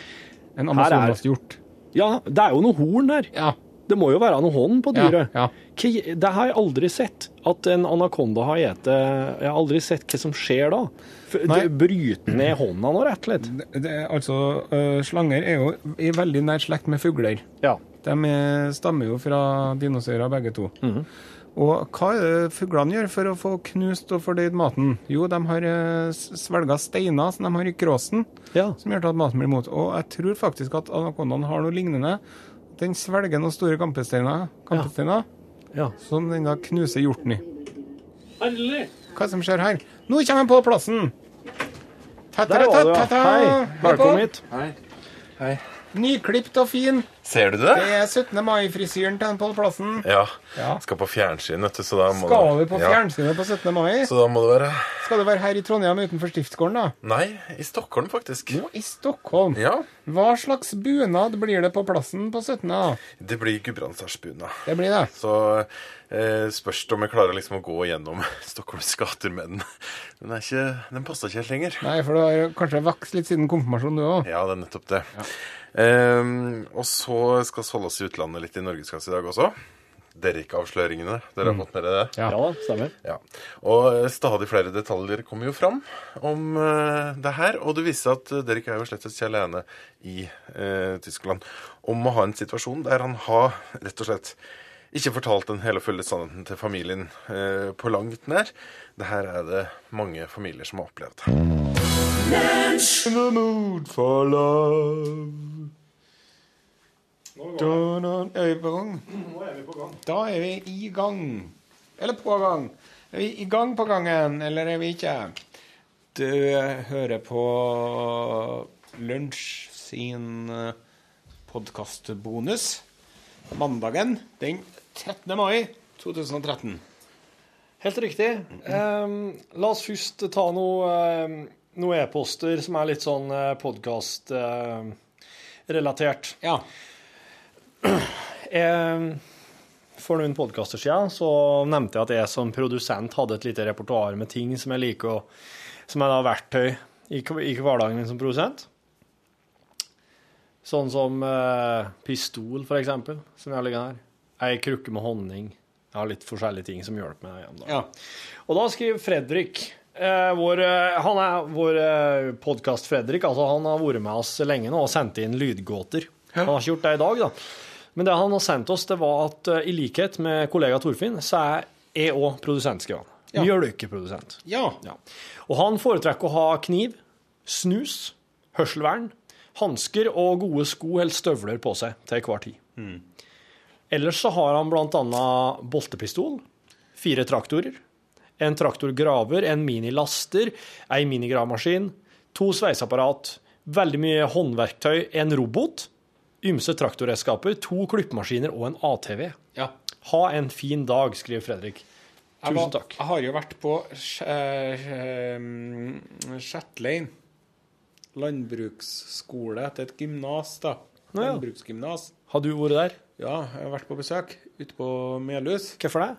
En Her er- amazonashjort. Ja, det er jo noe horn der. Ja. Det må jo være noe hånd på dyret. ja. ja. Det har jeg aldri sett. At en anakonda har spist Jeg har aldri sett hva som skjer da. Det Bryter ned hånda nå, rett og slett. Det, det, altså, øh, slanger er jo i veldig nær slekt med fugler. Ja. De er, stammer jo fra dinosaurer, begge to. Og hva er det fuglene gjør for å få knust og fordøyd maten? Jo, de har uh, svelga steiner som de har i kråsen, Ja. som gjør at maten blir imot. Og jeg tror faktisk at anakondaen har noe lignende. Den svelger noen store kampesteiner, kampesteiner ja. som den da knuser hjorten i. Herlig! Hva er det som skjer her? Nå kommer han på plassen! Der var du, ja. Hei. Velkommen hit. Hei. Hei. Nyklipt og fin. Ser du det? Det er 17. mai-frisyren til Pål Plassen. Ja. Ja. Skal på fjernsyn, vet du, så da må Skal vi på ja. fjernsynet på 17. mai? Så da må det være Skal du være her i Trondheim utenfor Stiftsgården, da? Nei, i Stockholm, faktisk. Nå i Stockholm. Ja, Hva slags bunad blir det på plassen på 17. da? det blir gudbrandsdalsbunad. Det blir det. Så eh, spørs det om jeg klarer liksom å gå gjennom [LAUGHS] Stockholms gater med den. [LAUGHS] Den, er ikke, den passer ikke helt lenger. Nei, for du har kanskje vokst litt siden konfirmasjonen, du òg. Ja, det er nettopp det. Ehm, og så skal vi holde oss i utlandet litt i Norgesklasse i dag også. Derrick-avsløringene. Dere har fått med dere det? Ja. Ja, stemmer. Ja. Og eh, stadig flere detaljer kommer jo fram om uh, det her. Og det viser seg at eh, Derrick er jo slett ikke alene i uh, Tyskland om å ha en situasjon der han har rett og slett ikke fortalt den hele og fulle sannheten til familien uh, på langt nær. Det her er det mange familier som har opplevd. In the mood for love. Da, da, er vi på gang? Da er vi i gang. Eller på gang. Er vi i gang på gangen, eller er vi ikke? Du hører på Lunsj sin podkastbonus mandagen den 13. mai 2013. Helt riktig. Um, la oss først ta noe, ehm, noe e-poster som er litt sånn podkast-relatert. Ja. [CLEARS THROAT] Jeg, for noen podkaster siden så nevnte jeg at jeg som produsent hadde et lite repertoar med ting som jeg liker, og som er da verktøy i, i hverdagen min som produsent. Sånn som eh, pistol, for eksempel, som jeg har liggende her. Ei krukke med honning. Jeg har litt forskjellige ting som hjelper meg igjen. da. ja. Og da skriver Fredrik eh, vår, eh, Han er vår eh, podkast-Fredrik. Altså, han har vært med oss lenge nå og sendt inn lydgåter. Han har ikke gjort det i dag, da. Men det han har sendt oss, det var at eh, i likhet med kollega Torfinn, så er jeg òg produsent, skrev han. Ja. Mjølkeprodusent. Ja. Ja. Og han foretrekker å ha kniv, snus, hørselvern, hansker og gode sko eller støvler på seg til hver tid. Ellers så har han blant annet boltepistol, fire traktorer, en traktorgraver, en minilaster, ei minigravemaskin, to sveiseapparat, veldig mye håndverktøy, en robot, ymse traktorredskaper, to klippemaskiner og en ATV. ja. Ha en fin dag, skriver Fredrik. Tusen takk. jeg har jo vært på Shetlein eh, Skjetlein landbruksskole til et gymnas, da. Landbruksgymnas. Har du vært der? Ja, jeg har vært på besøk ute på Melhus. Hvorfor det?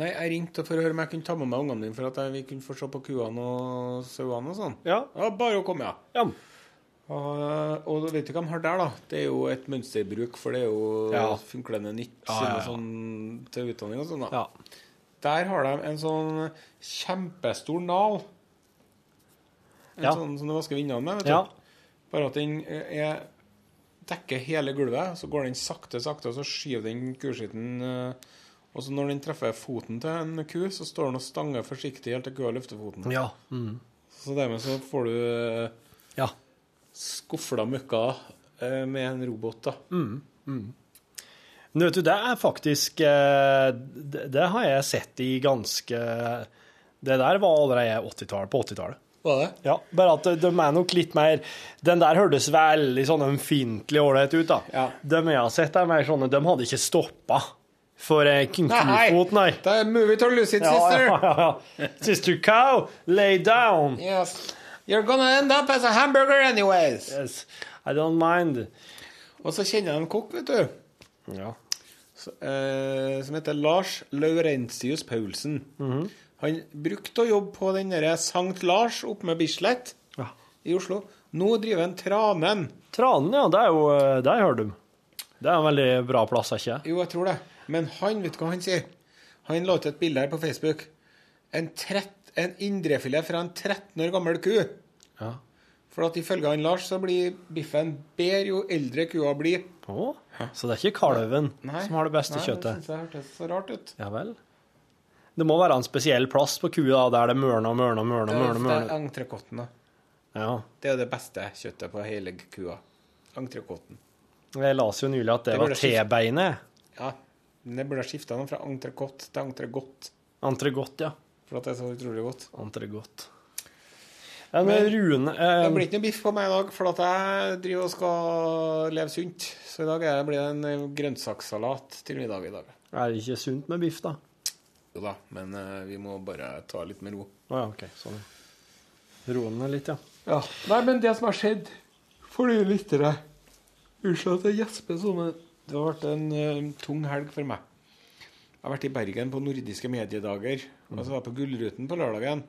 Nei, jeg ringte for å høre om jeg kunne ta med meg ungene dine for at vi kunne få se på kuene og sauene og sånn. Ja. Ja, bare å komme, ja. ja. Og, og vet du hva de har der, da? Det er jo et mønsterbruk, for det er jo Ja. funklende nytt. Sånn, til utdanning og sånn. da. ja. Der har de en sånn kjempestor nal. En sånn som du vasker vinduene med. vet du. Ja. Bare at den er, dekker hele gulvet. Så går den sakte, sakte, og så skyver den kuskitten eh, Og så når den treffer foten til en ku, så står den og stanger forsiktig helt til kua løfter foten. Ja. Mm. Så dermed så får du eh, ja. skufla møkka eh, med en robot, da. Men vet du, det er faktisk eh, Det, det har jeg sett i ganske Det der var allerede 80-tallet, på 80-tallet. Var det? Ja, bare at de, de er nok litt mer Den der hørtes veldig sånn ømfintlig ålreit ut, da. Ja. De jeg har sett, er mer sånne De hadde ikke stoppa for en kufot, nei. Det er movie to lose it, sister. ja, ja, ja. Sister Cow, lay down. Yes. You're gonna end up as a hamburger anyways. Yes, I don't mind. Og så kjenner jeg en kokk, vet du. Ja. Så, eh, som heter Lars Laurentius Paulsen. Mhm. Han brukte å jobbe på den derre Sankt Lars oppe med Bislett Ja. i Oslo. Nå driver han Tranen. Tranen, ja, det er jo eh, Der hører du. Det er en veldig bra plass, er ikke? Jo, jeg tror det. Men han, vet du hva han sier? Han la ut et bilde her på Facebook. En, trett, en indrefilet fra en 13 år gammel ku. Ja. For at ifølge han Lars så blir biffen bedre jo eldre kua blir. Å, så det er ikke kalven som har det beste Nei, kjøttet? Det synes jeg hørtes så rart ut. Ja vel. Det må være en spesiell plass på kua da, der det mørner og mørner og mørner. Det er, mørner, det er entrecôten, da. Ja. Det er det beste kjøttet på hele kua. Entrecôten. Jeg leste jo nylig at det, Det var. T-beinet. Ja. Men det burde ha skifta noe fra entrecôte til entrecôte. Entrecôte, ja. For at det er så utrolig godt. Entrecôte. Men, Men- Rune eh, Det blir ikke noe biff på meg i dag, for at jeg driver og skal leve sunt. Så i dag blir det en eh, grønnsakssalat til middag i dag. Er det ikke sunt med biff, da? Jo da, men eh, vi må bare ta litt med ro. Å ja, OK. Sånn. Roe ned litt, ja. Ja. Nei, men det som har skjedd for de lyttere Unnskyld at jeg gjesper sånn, det har vært en uh, tung helg for meg. Jeg har vært i Bergen på nordiske mediedager. Og så var jeg på Gullruten på lørdagen.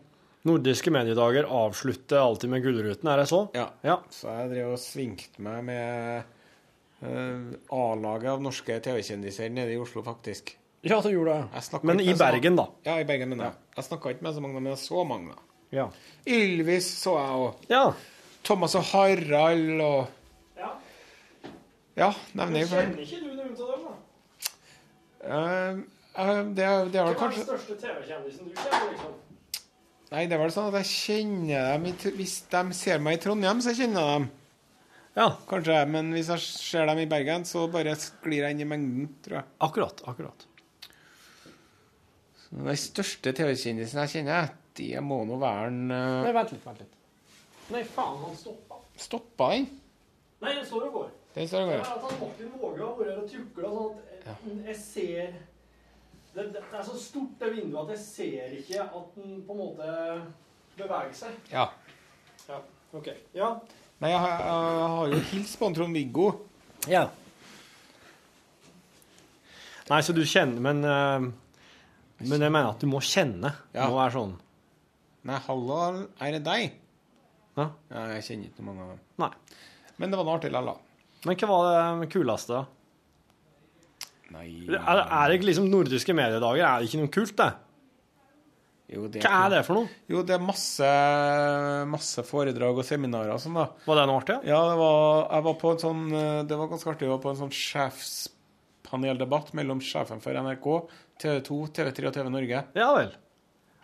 Nordiske mediedager avslutter alltid med Gullruten, er det så? Ja. Ja. Så jeg drev og svingte meg med uh, A-laget av norske TV-kjendiser nede i Oslo, faktisk. Ja, så gjorde jeg. Jeg Men i Bergen, da. Ja, i Bergen, men jeg. Jeg snakka ikke med så mange, men jeg så mange. da. Ja. Ylvis så jeg òg. ja. Thomas og Harald og Ja. Ja, nevner jeg Kjenner ikke du noen av dem, da? Uh, uh, det, er- det er vel kanskje største TV-kjendisen du kjenner, liksom? Nei, det er vel sånn at jeg kjenner dem i, Hvis de ser meg i Trondheim, så kjenner jeg dem. Ja, Kanskje. Men hvis jeg ser dem i Bergen, så bare sklir jeg inn i mengden, tror jeg. akkurat. akkurat. Den største TV-kjendisen jeg kjenner, det må nå være en Nei, uh, vent litt. vent litt. Nei, faen, han stoppa. Stoppa den? Nei, den står og går. Den står og går. at Martin Våge har vært og tukla sånn at jeg, jeg ser det, det, det er så stort det vinduet at jeg ser ikke at den på en måte beveger seg. Ja. Ja, ok. Ja. Nei, jeg, har- jeg har jo hilst på en Trond-Viggo. ja. Nei, så du kjenner Men, eh, men jeg mener at du må kjenne. Ja. Må være sånn. Nei, hallo, er det deg? Ja. Ja, jeg kjenner ikke mange av dem. Nei. Men det var noe artig likevel, da. Men hva var det kuleste? da? Nei Er, er det ikke liksom nordiske mediedager? Er det ikke noe kult, det? Jo, det Hva er det for noe? Jo, det er masse, masse foredrag og seminarer og sånn, da. Var det noe artig? Ja, det var, jeg var på en sånn Det var ganske artig. Jeg var på en sånn sjefspaneldebatt mellom sjefen for NRK, TV 2, TV3 og TV Norge. Ja vel.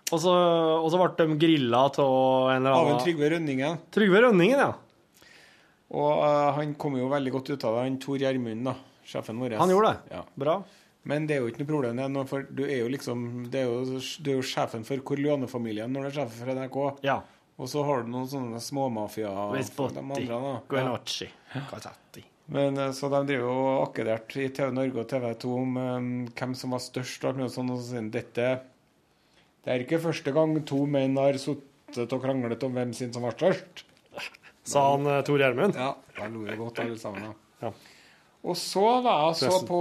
Og så, og så ble de grilla av en eller Av en annen Trygve Rønningen. Trygve Rønningen, ja. Og uh, han kom jo veldig godt ut av det, han Tor Gjermund, da. Sjefen vår. Han gjorde det. Ja. Bra. Men det er jo ikke noe problem, det, for du er jo liksom Det er jo, du er jo sjefen for Corleone-familien når du er sjefen for NRK. Ja. Og så har du noen sånne småmafia Vespotti. Ja. Guenocci. Men eh, Så de driver jo og akkederte i TV Norge og TV 2 om um, hvem som var størst. Og noe sånn, og så dette Det er ikke første gang to menn har sittet og kranglet om hvem sin som var størst. Sa han uh, Tor Gjermund? Ja, da lo vi godt alle sammen. Ja. Og så var jeg så på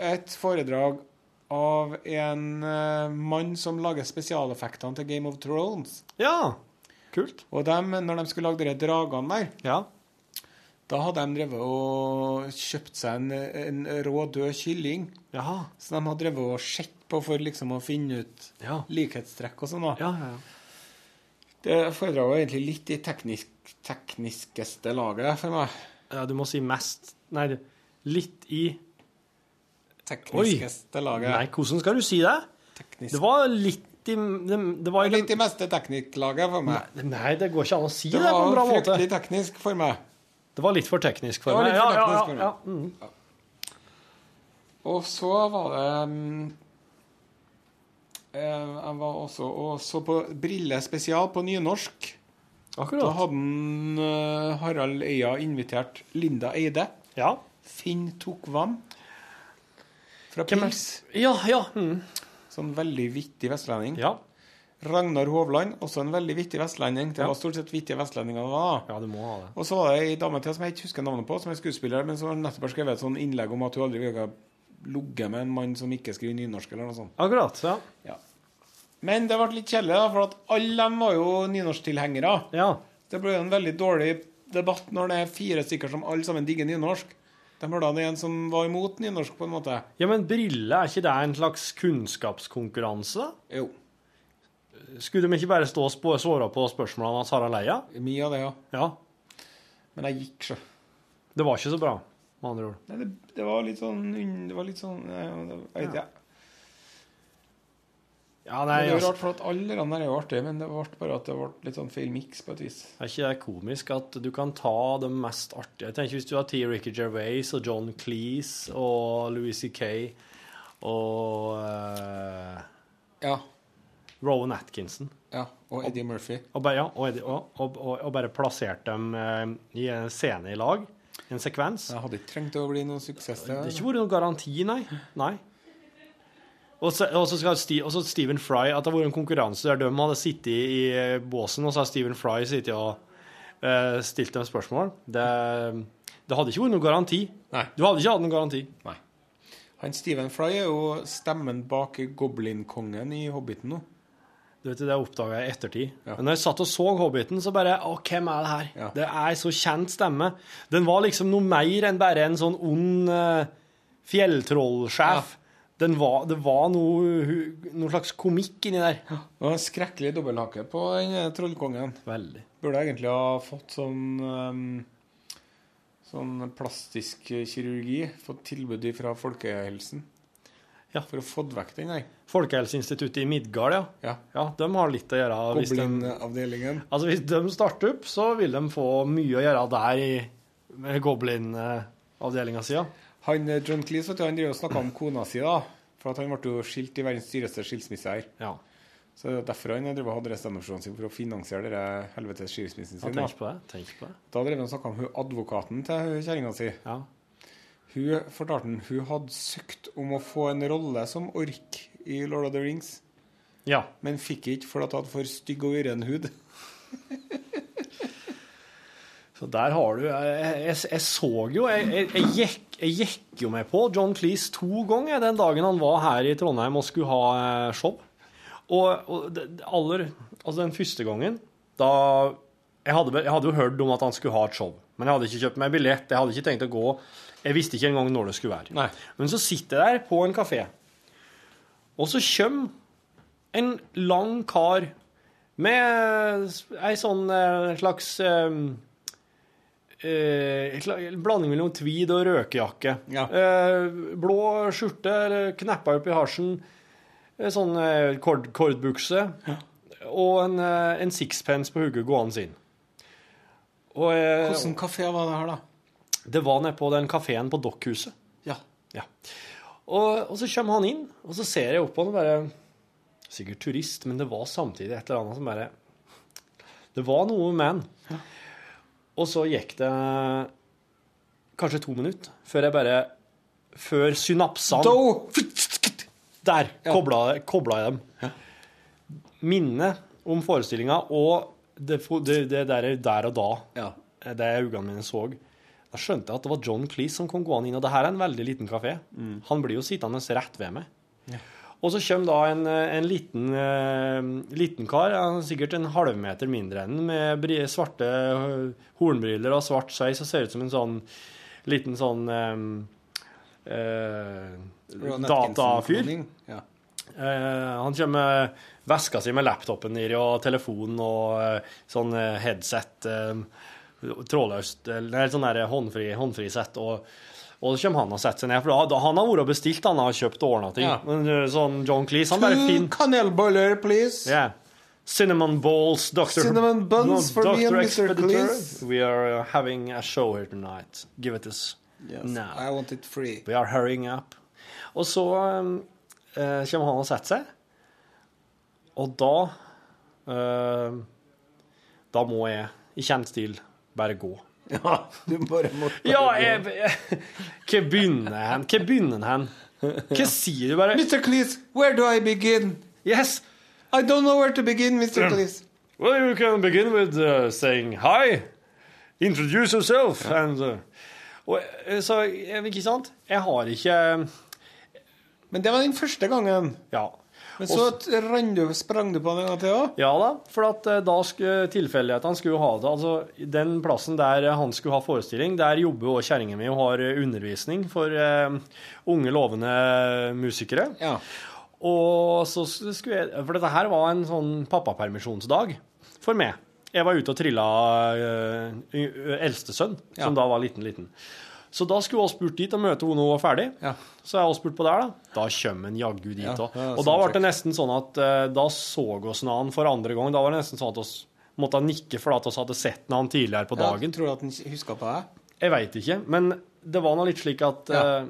et foredrag av en eh, mann som lager spesialeffektene til Game of Thrones. Ja. Kult. Og dem, når de skulle lage de dragene der, Ja. da hadde de drevet og kjøpt seg en, en rå, død kylling. Jaha. Så de hadde drevet og sett på for liksom å finne ut Ja. likhetstrekk og sånn. da. Ja, ja, ja. Det foredraget var egentlig litt i teknisk, tekniskeste laget for meg. ja. Du må si mest Nei, litt i Tekniskeste laget. Nei, hvordan skal du si det? Teknisk. Det var litt i Det, det var Litt i meste teknikklaget for meg. Nei, det går ikke an å si det, Det på en bra måte. Det var fryktelig teknisk for meg. Det var litt for teknisk for meg. for ja, teknisk for ja, meg. ja, ja. Mm. Og så var det mm, Jeg var også og så på Brillespesial på nynorsk. Da hadde han, uh, Harald Eia invitert Linda Eide. Ja. Finn Tokvam fra er- Pils. Ja, ja. Mm. Sånn veldig vittig vestlending. Ja. Ragnar Hovland, også en veldig vittig vestlending. Det var stort sett vittige vestlendinger det var. ja, du må ha det. Og så var det ei dame til som jeg ikke husker navnet på, som er skuespiller, men som nettopp har skrevet et sånn innlegg om at hun aldri ville ligget med en mann som ikke skriver nynorsk, eller noe sånt. Akkurat. Ja. Men det ble litt kjedelig, da, for at alle dem var jo nynorsktilhengere. ja. Det ble en veldig dårlig debatt når det er fire stykker som alle sammen digger nynorsk. De hørte det en som var imot nynorsk, på en måte. Ja, men brille, er ikke det en slags kunnskapskonkurranse? Jo. Skulle de ikke bare stå og svare på spørsmålene av Sara Leia? Mye av det, ja. Ja. Men jeg gikk, så. Det var ikke så bra, med andre ord. Nei, det, det var litt sånn Det var litt sånn Jeg vet ikke. Ja, nei, det er jo altså, rart, for at alle de der er jo artige, men det ble bare at det ble litt sånn feil miks på et vis. er ikke det komisk at du kan ta de mest artige Jeg tenker Hvis du har T. Ricky Gervais og John Cleese og Louis C.K. og uh, Ja. Rowan Atkinson ja. Og Eddie Murphy. og bare, ja, og, og, og, og, og bare plassert dem uh, i en scene i lag, en sekvens Jeg hadde ikke trengt å bli noen suksess. Det har ikke vært noen garanti, nei. nei. Og så, og, så skal Steve, og så Stephen Fry, at det har vært en konkurranse der de hadde sittet i båsen, og så har Stephen Fry sittet og uh, stilt dem spørsmål. Det, det hadde ikke vært noen garanti. Nei. Du hadde ikke hatt noen garanti. Nei. Han Stephen Fry er jo stemmen bak Goblin-kongen i Hobbiten nå. Du vet, Det oppdaga jeg i ettertid. Men når jeg satt og så Hobbiten, så bare Å, hvem er det her? Ja. Det er så kjent stemme. Den var liksom noe mer enn bare en sånn ond uh, fjelltrollsjef. Ja. var, det var noe, noe slags komikk inni der. Det var en skrekkelig dobbelthake på den eh, trollkongen. Veldig. Burde egentlig ha fått sånn um, Sånn plastisk kirurgi. Fått tilbud fra Folkehelsen. Ja. For å få vekk den der. Folkehelseinstituttet i Midgard, ja. Ja. De har litt å gjøre. Goblinavdelingen. Altså, hvis de starter opp, så vil de få mye å gjøre der i goblinavdelinga si. Han eh, John Cleese vet du, han driver og snakker om kona si, da. For at han ble jo skilt i verdens dyreste skilsmisse her. Ja. Så det er derfor han drev hadde restandoppsjonen sin, for å finansiere helvetes skilsmissen sin. Ja, tenk på det. Tenk på det. Da drev han og snakka om hun advokaten til kjerringa si. Ja. Hun fortalte han hun hadde søkt om å få en rolle som ork i Lord of the Rings, ja. men fikk ikke fordi hun hadde for stygg og urren hud. [LAUGHS] Så der har du Jeg, jeg, jeg så jo jeg, jeg, jeg, gikk, jeg gikk jo med på John Cleese to ganger den dagen han var her i Trondheim og skulle ha eh, show. Og, og det det aller Altså, den første gangen, da jeg hadde, vel- jeg hadde jo hørt om at han skulle ha et show, men jeg hadde ikke kjøpt meg billett. Jeg hadde ikke tenkt å gå. Jeg visste ikke engang når det skulle være. Nei. Men så sitter jeg der på en kafé, og så kommer en lang kar med ei sånn eh, slags eh, eh, en blanding mellom tweed og røkejakke. Ja. Eh, blå skjorte, kneppa opp i halsen, eh, sånn eh, kord, kordbukse, og en, en sixpence på hodet gående inn. Og Hvilken kafé var det her, da? Det var nede på den kafeen på Dokkhuset. Ja. Ja. Og, og så kommer han inn, og så ser jeg opp på han og bare Sikkert turist, men det var samtidig et eller annet som bare Det var noe med han. Og så gikk det kanskje to minutter før jeg bare Før synapsene Do! Der kobla, kobla jeg dem. Minnet om forestillinga og det, det, det der, der og da, Ja. det øynene mine så, da skjønte jeg at det var John Cleese som kom gående inn. Og det her er en veldig liten kafé. Han blir jo sittende rett ved meg. Og så kommer da en, en liten, uh, liten kar, er sikkert en halvmeter mindre enn, med svarte eh, hornbriller og svart sveis og ser ut som en sånn liten sånn eh, uh, datafyr. Ja. Uh, han kommer med veska si med laptopen nedi og telefonen og sånn headset, eh, trådløst, eller sånn der håndfri, håndfri sett, og, og så kommer han og setter seg ned, for da, han har vært og bestilt, han har kjøpt og ordna ting. Ja. Eh, sånn John Cleese, han bare fin. kanelboller, please. Yeah. Cinnamon balls, Dr. Cinnamon buns for me and Mr. Cleese. We are uh, having a show here tonight. Give it us Yes, now. I want it free. We are hurrying up. Og så um, uh, kommer han og setter seg. Og da uh, Da må jeg i kjent stil bare gå. [LAUGHS] Ja, du bare må Ja, jeg, jeg [LAUGHS] Hva begynner han? Hva begynner hen? Hva sier du bare? Mr. Cleese, where do I begin? Yes! I don't know where to begin, Mr. Cleese. Well, you can begin with uh, saying hi. Introduce yourself. And, uh, og, eh, så, eh, ikke sant? Jeg har ikke Men det var den første gangen. Ja. Men så rann du, sprang du på den en gang til òg? Ja da, for at eh, da skulle tilfeldighetene skulle ha det. Altså, den plassen der han skulle ha forestilling, der jobber òg kjerringa mi og har eh, undervisning for uh, unge, lovende musikere. Ja. Og så skulle jeg For dette her var en sånn pappapermisjonsdag for meg. Jeg var ute og trilla uh, eldstesønn, Ja. som da var liten, liten. Så da skulle vi spurt dit og møte henne når hun var ferdig. Ja. Så jeg har spurt på der, da. Da kommer en jaggu dit òg. ja, og da ble det nesten sånn at eh, da så oss han for andre gang. Da var det nesten sånn at vi måtte nikke fordi at vi hadde sett han tidligere på dagen. Ja, tror du at han huska på deg? Jeg veit ikke, men det var nå litt slik at Ja. eh,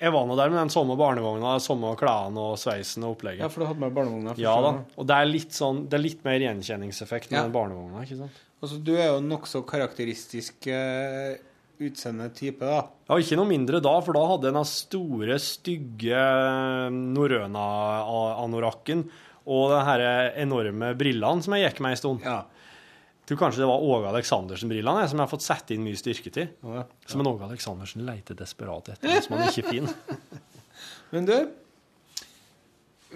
jeg var nå der med den samme barnevogna, samme klærne og sveisen og opplegget. Ja, for du hadde med barnevogna. Ja da. Og det er litt sånn Det er litt mer gjenkjenningseffekt med Ja. den barnevogna, ikke sant? Altså, du er jo nokså karakteristisk eh, utseende type, da. Ja, ikke noe mindre da, for da hadde jeg den store, stygge norrøna-anorakken og de her enorme brillene som jeg gikk med en stund. Ja. Jeg tror kanskje det var Åge Aleksandersen-brillene som jeg har fått satt inn mye styrke til. Ja. Som en Åge Aleksandersen leter desperat etter, hvis som han ikke finner. [LAUGHS] Men du,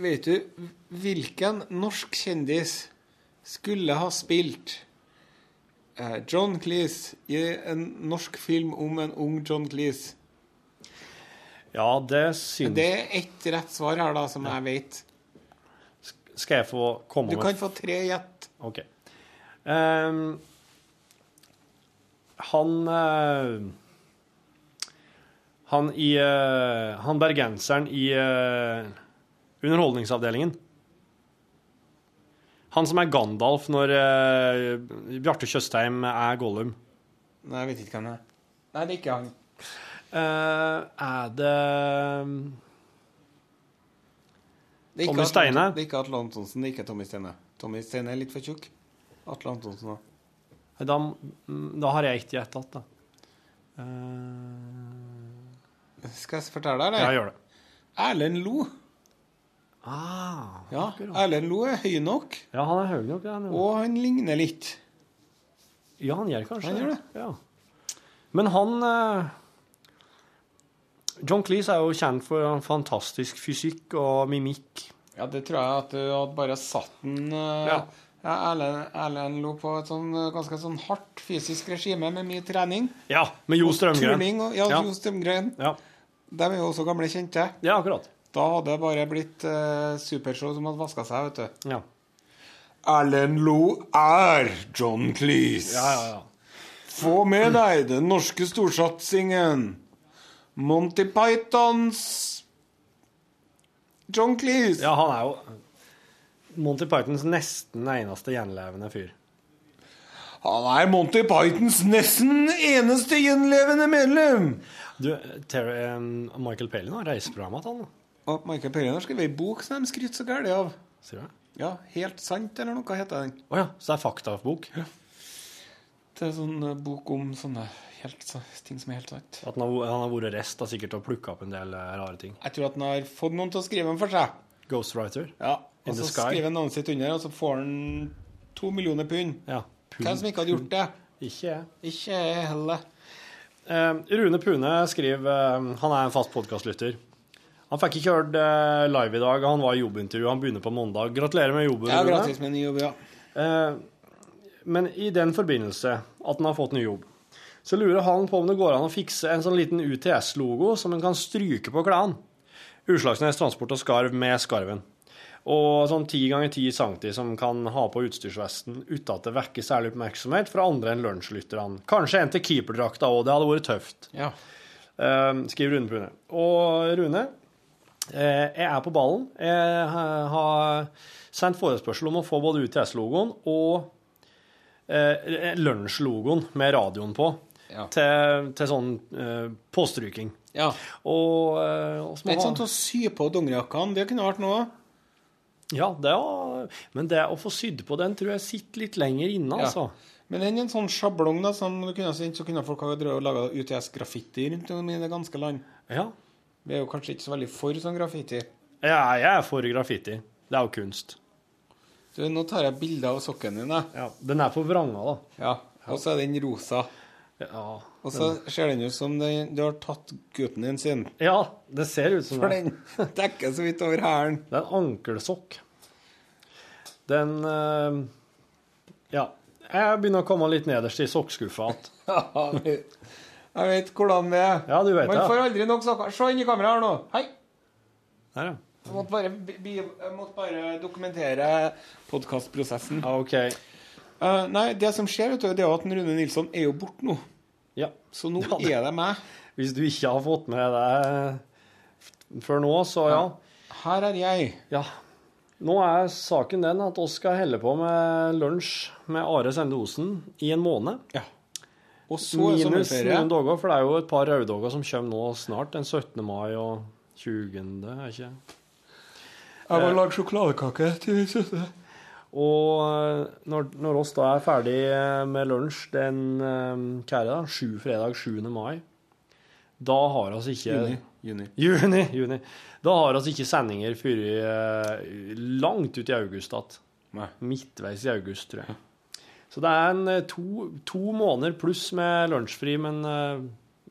vet du hvilken norsk kjendis skulle ha spilt eh, John Cleese i en norsk film om en ung John Cleese? Ja, det syns Det er ett rett svar her, da, som jeg vet. Skal jeg få komme med Du kan få tre gjett. OK. Um, han uh, Han i uh, Han bergenseren i uh, Underholdningsavdelingen. Han som er Gandalf når uh, Bjarte Tjøstheim er Gollum. Nei, jeg vet ikke hvem det er. Nei, det er ikke han. Uh, er det Det er Tommy Steine? Det er ikke Atle Antonsen, det er ikke Tommy Steine. Tommy Steine er litt for tjukk. Atle Antonsen òg. Da, mm, da har jeg ikke gjettet, igjen, da. Uh... Skal jeg fortelle deg, ja, eller? gjør det. Erlend Lo. Ah, Ja. Erlend Lo er høy nok, ja, han er høy nok, jo. og han ligner litt. Ja, han gjør kanskje Han gjør det. Ja. Men han eh, John Cleese er jo kjent for en fantastisk fysikk og mimikk. Ja, det tror jeg at du hadde bare satt den uh, Ja. ja. Erlend, Erlend Lo på et sånn eh, ganske sånn hardt fysisk regime med mye trening. Ja, med Jo Strømgren. Turning og ja, Ja. Jo Strømgren. Ja. De er jo også gamle kjente. ja, akkurat. Da hadde det bare blitt eh, supershow som hadde vaska seg, vet du. Ja. Erlend Lo er John Cleese. Ja, ja, ja. Få med deg den norske storsatsingen. Monty Pythons John Cleese. ja, han er jo Monty Pythons nesten eneste gjenlevende fyr. Han er Monty Pythons nesten eneste gjenlevende medlem. Du, Terry, eh, Michael Palin har reiseprogram igjen, han. Og Michael Perrin har skrevet ei bok som de skryter så gærent av. Sier du? Ja, Helt sant, eller noe heter den. Å ja, så det er faktabok? Det er sånn eh, bok om sånne helt, ting som er helt sant. At han har, han har vært rest da, sikkert og plukka opp en del eh, rare ting. Jeg tror at han har fått noen til å skrive den for seg. Ghostwriter? Ja, In Og så skriver han navnet sitt under, og så får han to millioner pund. Ja. Hvem som ikke hadde gjort det? Ikke jeg. Ikke jeg heller. Uh, Rune Pune skriver uh, Han er en fast podkastlytter. Han fikk ikke hørt uh, live i dag. Han var i jobbintervju. Han begynner på mandag. Gratulerer med jobben. Ja, gratis med ny jobb, ja. Uh, men i den forbindelse, at han har fått ny jobb, så lurer han på om det går an å fikse en sånn liten UTS-logo som en kan stryke på klærne. Utslagsnes Transport og Skarv med skarven. Og sånn 10 ganger 10 cm som kan ha på utstyrsvesten uten at det vekker særlig oppmerksomhet fra andre enn lunsjlytterne. Kanskje en til keeperdrakta òg, det hadde vært tøft. ja. Uh, skriver Rune Pune. Og Rune, jeg er på ballen. Jeg har sendt forespørsel om å få både UTS-logoen og eh, lunsjlogoen med radioen på Ja. til, til sånn eh, påstryking. ja. Og, eh, og Det er ikke sånn til å sy på dongerijakkene. Det kunne vært noe. Ja, det er, men det å få sydd på den tror jeg sitter litt lenger inne, Ja. altså. Men den er en sånn sjablong da, som du kunne sendt, så kunne folk ha laga UTS-graffiti rundt om i det ganske land. Ja. Vi er jo kanskje ikke så veldig for sånn graffiti. Ja, jeg er for graffiti. Det er jo kunst. Du, nå tar jeg bilde av sokken din, jeg. Ja, Den er på vranga, da. Ja. Og så er den rosa. Ja, Og så ser den ut som den, du har tatt gutten din sin. ja det ser ut som For det. den dekker så vidt over hælen. Det er en ankelsokk. Den eh, Ja. Jeg begynner å komme litt nederst i sokkskuffa igjen. [LAUGHS] Jeg vet hvordan det er. Ja, du vet Man får aldri nok sokker. Se inn i kameraet her nå. Hei. Her, ja. Jeg måtte bare, bi- måtte bare dokumentere podkastprosessen. Ah, OK. uh, nei, det som skjer, vet du, det er at Rune Nilsson er jo borte nå. Ja. Så nå [LAUGHS] Ja, det- er det meg. Hvis du ikke har fått med deg før nå, så ja. Her er jeg. ja. Nå er saken den at oss skal helle på med lunsj med Are Sende Osen i en måned. Ja. Og så er Minus sommerferie. noen dager, for det er jo et par røddager som kommer nå snart. Den 17. mai og 20. er ikke Jeg må lage sjokoladekake til søte. Og eh, når, når oss da er ferdig eh, med lunsj den eh, det da, sju, fredag 7. mai, da har vi ikke Juni. Juni. Juni, juni. Da har vi ikke sendinger før eh, langt ut i august igjen. Midtveis i august, tror jeg. Så det er en eh, to, to måneder pluss med lunsjfri, men, eh,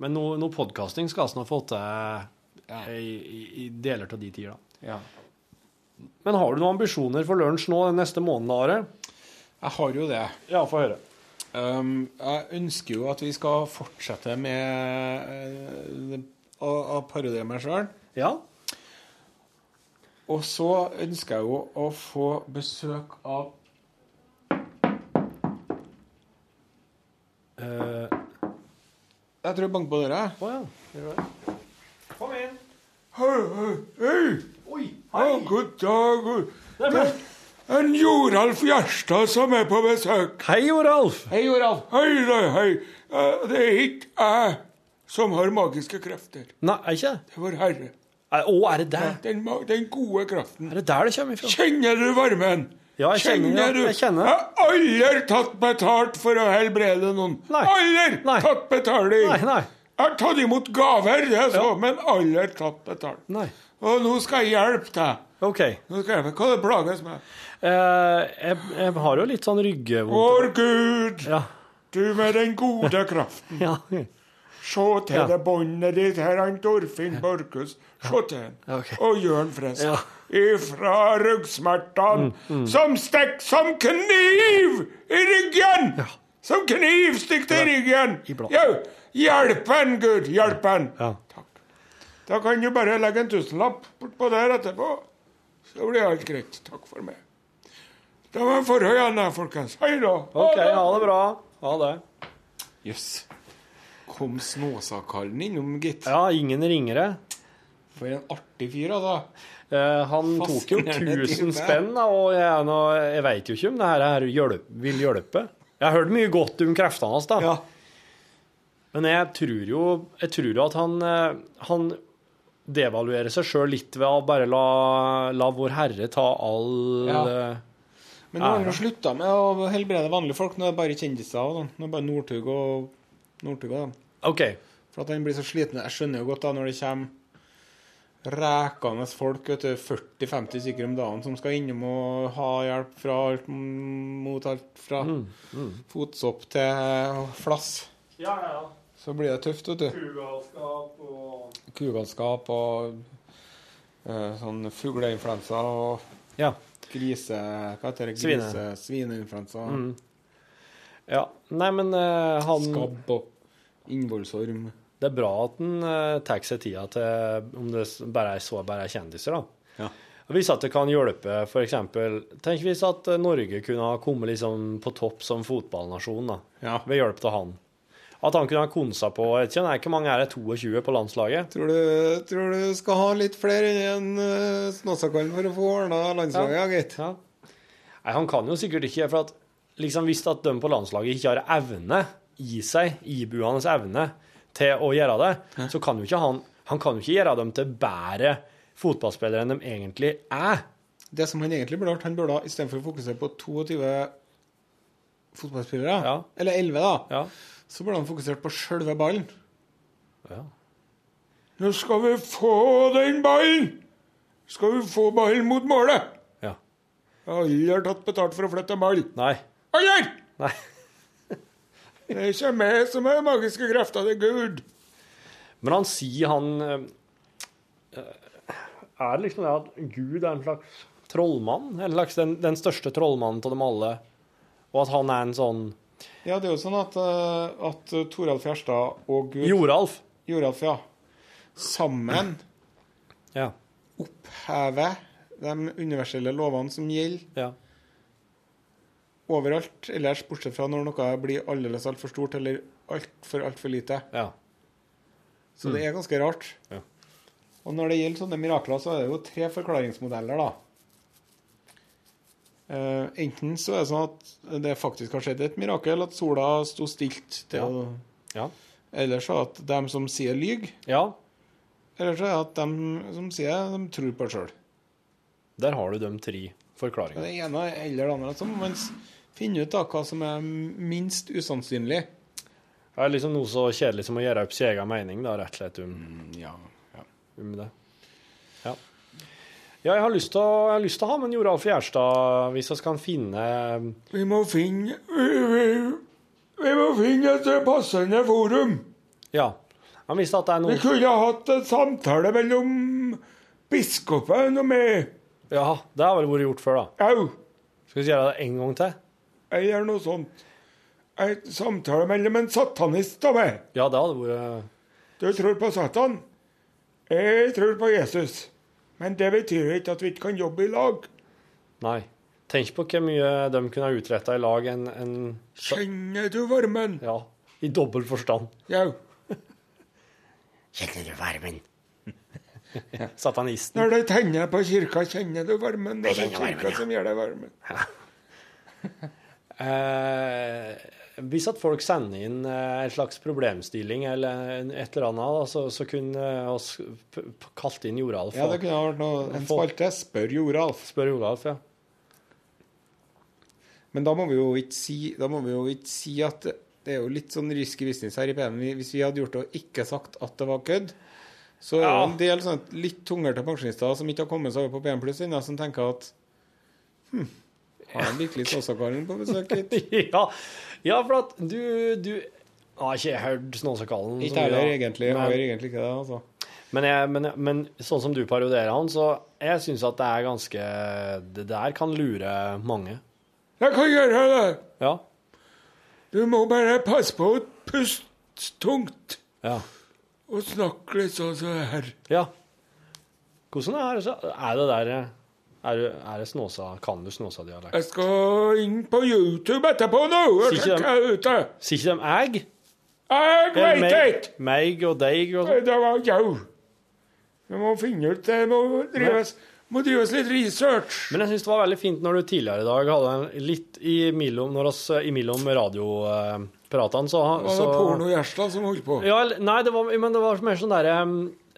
men noe, noe podkasting skal vi nå få til ja. i, i, i deler av de tider. da. Ja. Men har du noen ambisjoner for lunsj nå den neste måneden, Are? Jeg har jo det. Ja, få høre. Um, jeg ønsker jo at vi skal fortsette med uh, å, å parodiere meg sjøl. Ja. Og så ønsker jeg jo å få besøk av Jeg tror jeg banker på døra. Oh, ja. Kom inn. Hei, hei, hei! Oi. Å, god dag. Det er en Joralf Gjerstad som er på besøk. Hei, Joralf. Hei, Joralf. Hei, hei, hei. Eh, Det er ikke jeg som har magiske krefter. Nei, er ikke det? Er vår Herre. Er- Å, er det der? Den, den gode kraften. Er det der det kommer ifra? Kjenner du varmen? Ja, jeg kjenner, kjenner du? Jeg kjenner. Jeg har aldri tatt betalt for å helbrede noen. Nei. Aldri Nei. tatt betaling. Nei, nei. Jeg har tatt imot gaver, det så, ja. men aldri tatt betalt. Nei. Og nå skal jeg hjelpe deg. OK. Nå skal jeg. Hva er det plages med? Eh, jeg, jeg har jo litt sånn ryggevondt. Vår Gud, Ja. du med den gode kraften. [LAUGHS] ja. Se til Ja. det båndet ditt her, han Torfinn Borchhus. Se til han. Okay. Og Jørn Frisk. Ja. Ifra ryggsmertene Mm, som stikker som kniv i ryggen! Som kniv stikker til ryggen! Ja. Hjelp han, Gud! Hjelp han! Ja. Takk. Da kan du bare legge en tusenlapp bortpå der etterpå. Så blir alt greit. Takk for meg. Da var forhøyene, folkens. Hei da. OK, ha det bra. Ha det. Jøss. Kom Snåsakallen innom, gitt. Ja, ingen ringere. For en artig fyr, altså. Eh, han tok jo Fascinerende 1000 spenn, da, og jeg, nå- jeg veit jo ikke om det her er hjelp, vil hjelpe. Jeg har hørt mye godt om kreftene hans, da. Ja. Men jeg tror jo, jeg tror jo at han, eh, han devaluerer seg sjøl litt ved å bare la, la Vår Herre ta all Ja. eh, Men nå har han slutta med å helbrede vanlige folk. Nå er det bare kjendiser og sånn. Nå er det bare Northug og Northug og dem. OK. For at han blir så sliten. Jeg skjønner jo godt da når det kommer rekende folk, 40-50 stykker om dagen, som skal innom og ha hjelp fra alt mot alt fra fotsopp til flass. Ja, ja, ja. Så blir det tøft, vet du. Kugalskap og Kugalskap og uh, sånn fugleinfluensa og Ja. grise... Hva heter det? Svine. Svineinfluensa. svineinfluensa. ja. Nei, men uh, han Skabb og innvollsorm. Det er bra at en uh, tar seg tida til om det bare er så bare er kjendiser, da. Ja. Og Hvis at det kan hjelpe, f.eks. Tenk hvis at eh, Norge kunne ha kommet liksom på topp som fotballnasjon, da. Ja. Ved hjelp av han. At han kunne ha konsa på jeg vet ikke, nei, Hvor mange er det? 22 på landslaget? Tror du, tror du skal ha litt flere enn uh, Snåsakallen for å få ordna landslaget, ja, gitt? Ja. Nei, Han kan jo sikkert ikke, for at liksom hvis at de på landslaget ikke har evne i seg, ibuende evne, til å gjøre det, så kan jo ikke han Han kan jo ikke gjøre dem til bedre fotballspillere enn de egentlig er. Det som han egentlig burde gjort, han burde istedenfor å fokusere på 22 fotballspillere, Ja. eller 11, da, Ja. så burde han fokusert på sjølve ballen. Ja. Nå skal vi få den ballen! Skal vi få ballen mot målet? ja. Jeg har aldri tatt betalt for å flytte en ball. Nei. Aldri! Nei. Det er ikke meg som er magiske krefter, det er Gud. Men han sier han eh, Er det liksom det at Gud er en slags trollmann? En slags den, den største trollmannen av dem alle? Og at han er en sånn Ja, det er jo sånn at, uh, at Toralf Gjerstad og Gud Joralf? Joralf, ja. Sammen Ja. opphever de universelle lovene som gjelder ja. Overalt ellers, bortsett fra når noe blir aldeles altfor stort eller altfor altfor lite. ja. Så det er ganske rart. Ja. Og når det gjelder sånne mirakler, så er det jo tre forklaringsmodeller, da. Eh, enten så er det sånn at det faktisk har skjedd et mirakel, at sola sto stilt til Ja. Ja. Eller så at de som sier lyg. ja. Eller så er det at de som sier, de tror på det sjøl. Der har du de tre forklaring. Det ene eller det andre. Så må man finne ut da hva som er minst usannsynlig. Det er liksom noe så kjedelig som å gjøre opp sin egen mening, da, rett og slett, om, Ja, ja. om det. Ja. ja, jeg har lyst til å, lyst til å ha med en Joralf Gjerstad, hvis vi kan finne Vi må finne vi, vi, vi må finne et passende forum. Ja. Han visste at det er Vi kunne hatt en samtale mellom biskopen og meg. Ja, det har vel vært gjort før, da. Au. Skal vi gjøre det en gang til? Jeg gjør noe sånt. En samtale mellom en satanist og meg. Ja, det hadde vært Du tror på Satan. Jeg tror på Jesus. Men det betyr ikke at vi ikke kan jobbe i lag. Nei. Tenk på hvor mye de kunne ha utretta i lag en, en Kjenner du varmen? Ja. I dobbel forstand. Ja. [LAUGHS] Kjenner du varmen? [LAUGHS] Satanisten. Når du tenner på kirka, kjenner du varmen. Det er kirka varmen, ja. som gjør deg varmen. uh, hvis at folk sender inn eh, en slags problemstilling eller et eller annet, så, så kunne oss p- p- kalt inn Joralf. Ja, det kunne vært noe, en spalte. Spør Joralf. Spør Joralf, ja. Men da må vi jo ikke si, da må vi jo ikke si at det, er jo litt sånn risky business her i PM. Hvis vi hadde gjort det og ikke sagt at det var kødd, så er det Ja. en del sånn litt tungerte pensjonister som ikke har kommet seg over på PM pluss ennå, som tenker at hm, har han virkelig Snåsakallen på besøk hit? [LAUGHS] ja. ja, for at du, du har ikke hørt Snåsakallen. Ikke heller, egentlig. Jeg har egentlig ikke det, altså. Men, jeg, men, men sånn som du parodierer han, så jeg syns at det er ganske Det der kan lure mange. Jeg kan gjøre det. Ja. Du må bare passe på å puste tungt Ja. Og snakke litt sånn som det her. ja. Hvordan er det så Er det der Er det, er det Snåsa Kan du Snåsa-dialekt? Jeg skal inn på YouTube etterpå nå Sier ikke de egg? Jeg veit ikke! Meg og deg og sånn? Det var jau. Vi må finne ut det. Må drives, må drives litt research. Men jeg syns det var veldig fint når du tidligere i dag hadde en litt imellom Når oss imellom radiopratene, så, Det var så noe pornogjerstad som holdt på. Ja, nei, det var, men det var mer sånn derre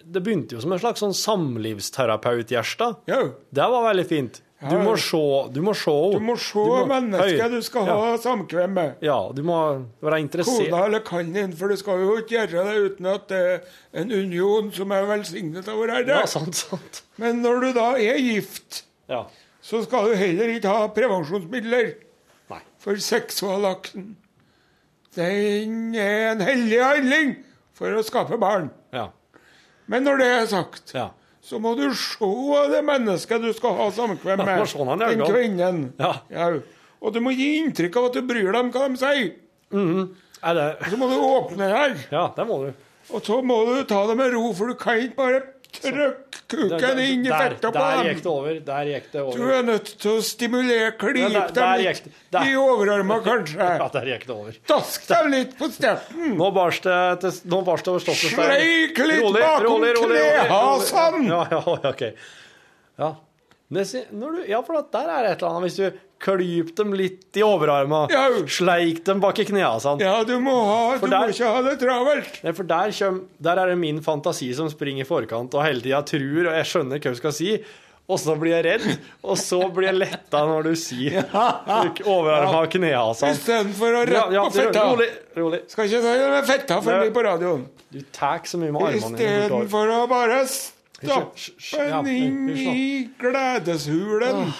Det begynte jo som en slags sånn samlivsterapeut-Gjerstad. Jau. Det var veldig fint. Du må ja. se Du må se Du må se mennesket du skal ha samkvem med. Ja, du må være interessert Kona eller kallen din, for du skal jo ikke gjøre det uten at det er en union som er velsignet av Vårherre. Ja, sant, sant. Men når du da er gift, Ja. så skal du heller ikke ha prevensjonsmidler. Nei. For seksualakten, den er en hellig handling for å skape barn. Ja. Men når det er sagt, ja. så må du se det mennesket du skal ha samkvem med. se Den kvinnen. Ja. Og du må gi inntrykk av at du bryr deg om hva de sier. Er det Så må du åpne deg. Ja, det må du. Og så må du ta det med ro, for du kan ikke bare trykke Der, kuken inn i der, fetta på der dem. gikk det over. Der gikk det Du over. er nødt til å stimulere, Klip der- der dem litt. Der. i overarmen, kanskje. [LAUGHS] Ja, der gikk det over. Dask dem litt på stjerten. Nå bars det Nå bars det over stoffet. Sleik litt bakom rolig, rolig, rolig, knehasen. rolig. Ja, ja, [LAUGHS] OK. Ja. Når du, ja, for der er det et eller annet. Hvis du klyper dem litt i overarma, Ja. sleik dem bak i knærne sånn. Ja, du må, ha, du der- må ikke ha det travelt. Nei, for der, kjem, der er det min fantasi som springer i forkant og hele tida tror, og jeg skjønner hva du skal si. Og så blir jeg redd, og så blir jeg letta når du sier overarma og knehasene. Istedenfor å rette ja, på fetta. rolig, rolig. Skal ikke si det fetta for mye på radioen. Du tar så mye med armene dine. Istedenfor å bare stappe den inn i gledeshulen.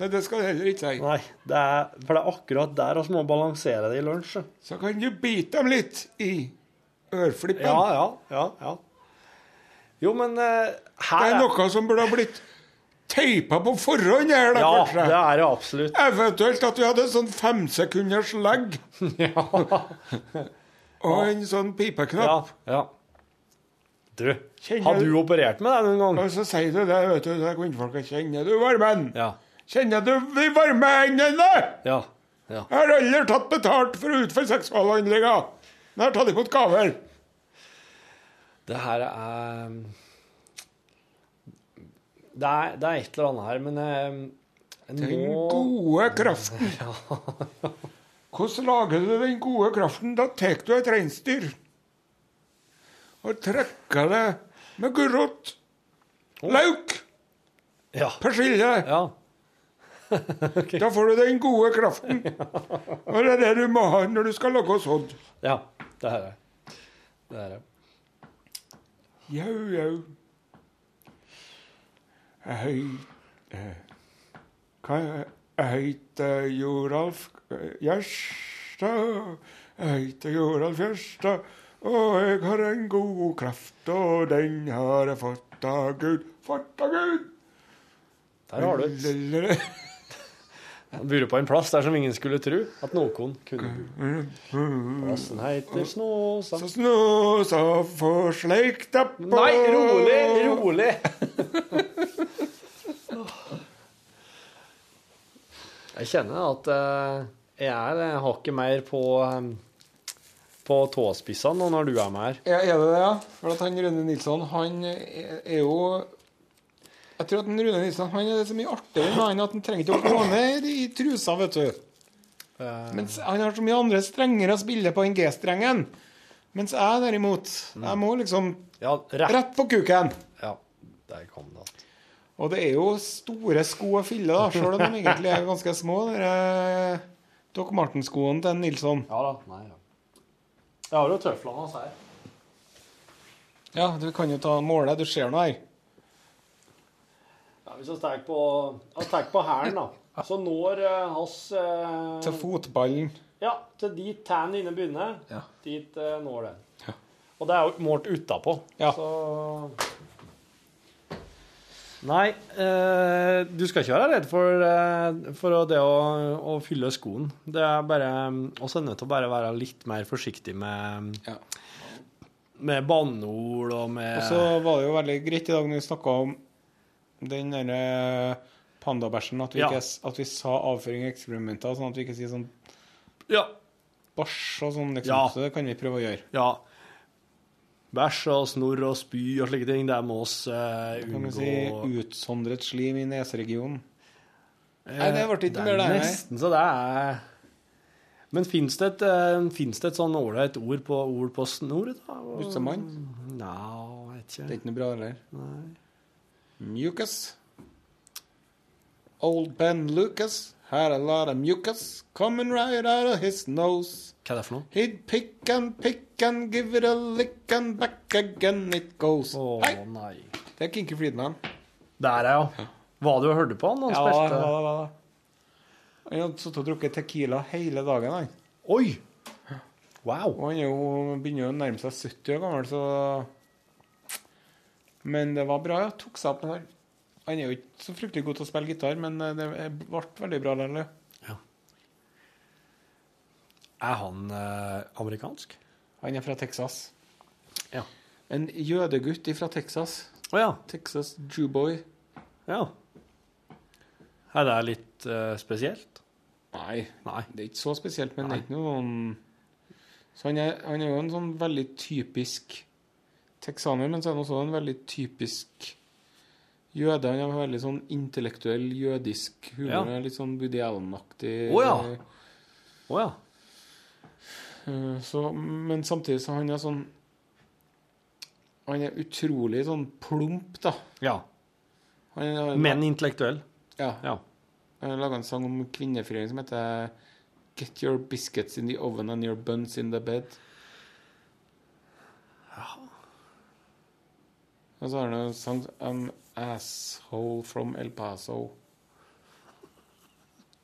Nei, det skal du heller ikke si. Nei, det er, for det er akkurat der vi må balansere det i lunsj. Så kan du bite dem litt i ørflippen. Ja, ja, ja. ja. Jo, men eh, Det er noe som burde ha blitt teipa på forhånd her, da, Ja, kanskje. det er det absolutt. Eventuelt at vi hadde en sånn femsekunders legg [LAUGHS] ja. og en sånn Ja, pipeknapp. ja. Du, Kjenner har du- operert med deg noen gang? Og så sier du det, vet du, til Jeg Kjenner du varmen? Ja. Kjenner du de varme hendene? Ja. ja. Jeg har aldri tatt betalt for å utføre seksualhandlinger. Men jeg har tatt imot gaver. Det her er det er, det er et eller annet her, men eh, Den nå gode kraften. [LAUGHS] Hvordan lager du den gode kraften? Da tar du et reinsdyr og trekker det med gulrot, lauk, Ja. persille, ja. [LAUGHS] Da får du den gode kraften. [LAUGHS] Og det er det du må ha når du skal lage sådd. Ja, det er det. Det er Jau, jau. Jeg heter er Joralf eh, Gjerstad. Jeg heter Joralf Gjerstad, og jeg har en god kraft, og den har jeg fått av Gud. Fått av Gud! Der har du et Han bor på en plass der som ingen skulle tro at noen kunne bo. Plassen heter Snåsa. Så snåsa får slekta på Nei, rolig, rolig. Jeg kjenner at eh, jeg er hakket mer på, eh, på tåspissene nå når du er med her. Ja, er det det, ja? For at han Rune Nilsson, han er jo Jeg tror at den Rune Nilsson han er så mye artigere enn han at han trenger ikke å gå ned i trusa, vet du. Mens han har så mye andre strenger å spille på enn G-strengen. Mens jeg derimot, jeg må liksom Ja, rett. rett på kuken. Ja, der kom det. Og det er jo store sko å fylle, da, sjøl om de egentlig er ganske små. Dere Doc Marten-skoene til Nilsson. Ja da. Nei, ja. Jeg har jo tøflene hans her. Ja, du kan jo ta målet. Du ser noe her. Ja, hvis vi tar på, på hæren, da, så når uh, hans uh, Til fotballen. Ja, til dit tærne dine begynner. Ja. Dit uh, når den. Og det er jo målt utapå. Ja. Så Nei, eh, du skal ikke være redd for, eh, for det å, å fylle skoen. Det er bare oss er nødt til å bare være litt mer forsiktig med Ja. med banneord og med Og så var det jo veldig greit i dag når vi snakka om den derre pandabæsjen, at, Ja. at vi sa avføring i eksperimenter, sånn at vi ikke sier sånn Ja. bæsj og sånn, liksom. Ja. Så det kan vi prøve å gjøre. ja. Bæsj og snorr og spy og slike ting, det må oss eh, Kan vi si utsondret slim i neseregionen? Eh, Nei, det ble ikke mer, det, er nei. Nesten så det er Men fins det et, eh, det et sånn ålreit ord på, ord på snor? da? Bussemann? Nei, jeg vet ikke. Det er ikke noe bra heller. Nei. Mucus. Old Ben Lucas had a lot of mucus coming right out of his nose. Hva er det for noe? He'd pick and pick and give it a lick and back again it goes. Å Hei, nei. det er Kinky Friedman. Der, ja. Var du og hørte på han? Han Ja, hva spilte da, hva da? Han hadde sittet og drukket Tequila hele dagen, han. Oi! Wow. Og han er jo, begynner jo å nærme seg 70 år gammel, så Men det var bra, ja. Tok seg opp her. Han er jo ikke så fryktelig god til å spille gitar, men eh, det ble veldig bra likevel. Er han eh, amerikansk? Han er fra Texas. Ja. En jødegutt fra Texas. Å ja. Texas Jewboy. ja. Er det litt eh, spesielt? Nei, Nei. det er ikke så spesielt, men det er ikke noen Så han er, han er jo en sånn veldig typisk texaner, men så er han også en veldig typisk jøde. Han har veldig sånn intellektuell jødisk humor. Ja. Litt sånn Woody Allen-aktig. Å ja. Oh, ja. Eh, Så, men samtidig så han er sånn Han er utrolig sånn plump, da. ja. Han er, Men intellektuell. Ja. Ja. Han har laga en sang om kvinnefrigjøring som heter Get your biscuits in the oven and your buns in the bed. Og så har han jo sang 'An asshole from El Paso.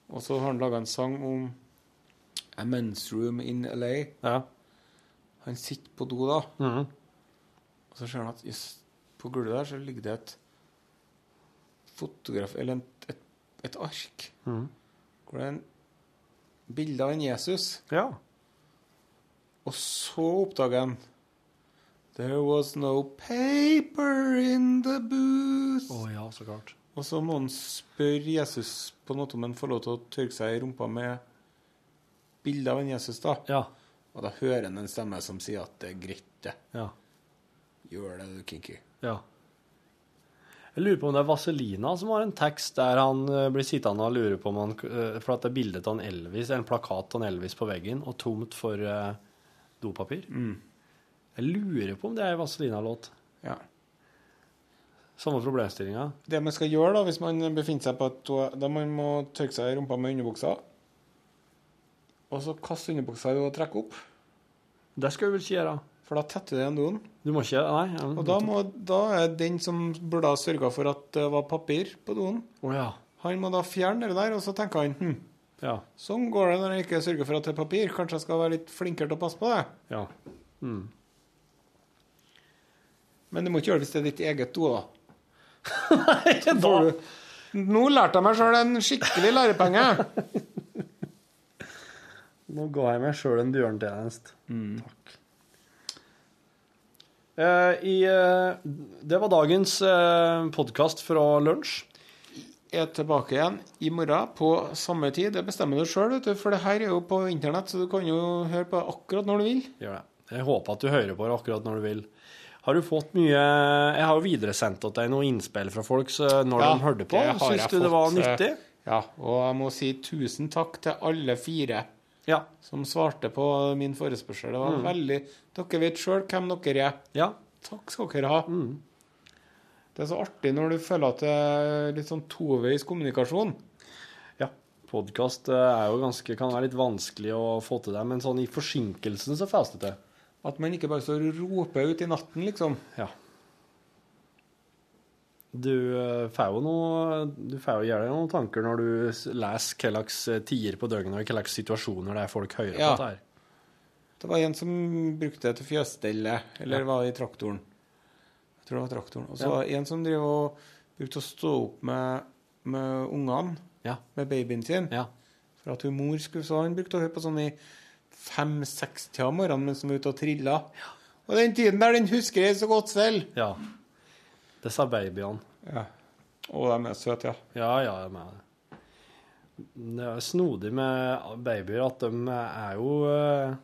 Og så har han laga en sang om A men's room in LA. Ja. Han sitter på do, da. Mhm. Og så ser han at jøss, på gulvet der så ligger det et fotograf Eller et, et, et ark. Mhm. Hvor det er en bilde av en Jesus. ja. Og så oppdager han There was no paper in the booth. Å ja, så klart. Og så må han spørre Jesus på en måte om han får lov til å tørke seg i rumpa med bilde av en Jesus. da. Ja. Og da hører han en stemme som sier at det er greit, det. Ja. Gjør det, du, Kinky. ja. Jeg lurer på om det er Vaselina som har en tekst der han eh, blir sittende og lure på om han eh, For at det er bilde av en Elvis, en plakat av en Elvis på veggen, og tomt for dopapir. dopapir. Jeg lurer på om det er en Vaselina-låt. Ja. Samme problemstillinga. Det man skal gjøre da, hvis man befinner seg på et toalett, Da man må tørke seg i rumpa med underbuksa, og så kaste underbuksa og trekke opp. Det skal du vel ikke gjøre. For da tetter det igjen doen. Du må ikke Nei. ja, Og da, må, da er den som burde ha sørga for at det var papir på doen, Å ja. han må da fjerne det der, og så tenker han hm, Ja. sånn går det når jeg ikke sørger for at det er papir. Kanskje jeg skal være litt flinkere til å passe på det. ja. Mm. Men du må ikke gjøre det hvis det er ditt eget do, da. [LAUGHS] Nei, da. du Nå lærte jeg meg sjøl en skikkelig lærepenge. [LAUGHS] Nå ga jeg meg sjøl en bjørntjeneste. Takk. Eh, i, eh, det var dagens eh, podkast fra lunsj. Jeg er tilbake igjen i morgen på samme tid. Det bestemmer du sjøl, for det her er jo på internett, så du kan jo høre på akkurat når du vil. Gjør det. Jeg håper at du hører på det akkurat når du vil. Har du fått mye Jeg har jo videresendt til deg noen innspill fra folk så når Ja, de hørte på. Syns du det var eh, nyttig? Ja, og jeg må si tusen takk til alle fire Ja. som svarte på min forespørsel. Det var Mm. veldig Dere vet sjøl hvem dere er. Ja. Takk skal dere ha. Det er så artig når du føler at det er litt sånn toveis kommunikasjon. ja. Podkast ganske Kan være litt vanskelig å få til det, men sånn i forsinkelsen så får det til. At man ikke bare står og roper ut i natten, liksom. Ja. Du eh, får jo noe Du får jo gjerne noen tanker når du leser hva slags eh, tider på døgnet og hva slags situasjoner det er folk hører Ja. på dette her. Det var en som brukte det til fjøsstellet, eller Ja. var i traktoren. Jeg tror det var traktoren. Og så Ja. var det en som drev og brukte å stå opp med, med ungene, Ja. med babyen sin, Ja. for at hun mor skulle Så han brukte å høre på sånn i fem-seks-tida om morgenen mens han var ute og trilla. Og den tiden der, den husker jeg så godt selv. ja. Det sa babyene. Ja. Og de er søte, ja. Ja, ja, jeg mener det. Det er snodig med babyer at de er jo eh,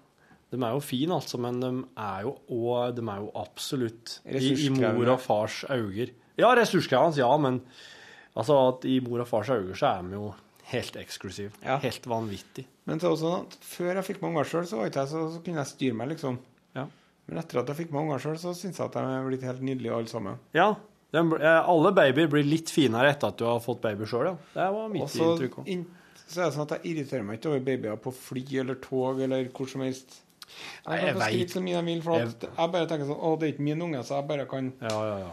De er jo fine, altså, men de er jo òg De er jo absolutt i, i mor og fars øyne. Ja, ressurskrevende, ja, men altså at i mor og fars øyne så er de jo helt eksklusiv. Ja. Helt vanvittig. Men så også, at før jeg fikk meg unger sjøl, så, jeg så, så kunne jeg styre meg, liksom. Ja. Men etter at jeg fikk meg unger sjøl, så syns jeg at de er blitt helt nydelige alle sammen. Ja. de eh, alle babyer blir litt finere etter at du har fått baby sjøl, ja. Det var mitt Også, inntrykk òg. In, så er det sånn at jeg irriterer meg ikke over babyer på fly eller tog eller hvor som helst. Nei, Jeg jeg vet- så mye jeg vil, for at jeg bare tenker sånn Å, det er ikke min unge, så jeg bare kan Ja, ja, ja.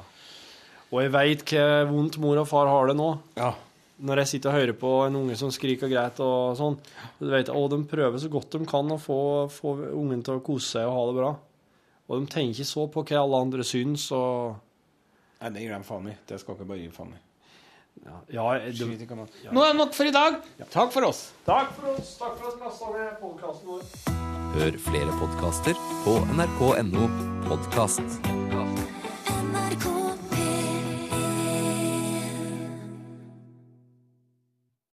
Og jeg veit hvor vondt mor og far har det nå. Ja. Når jeg sitter og hører på en unge som skriker greit og sånn. Du vet, og de prøver så godt de kan å få, få ungen til å kose seg og ha det bra. Og de tenker ikke så på hva alle andre syns og Nei, det gir de faen i. Det skal ikke bare gi faen i. Ja, ja de, Skit i hva Nå er det nok for i dag. Takk for oss. Takk for oss. Takk for at du lasta ned podkasten vår. Hør flere podkaster på nrk.no podkast.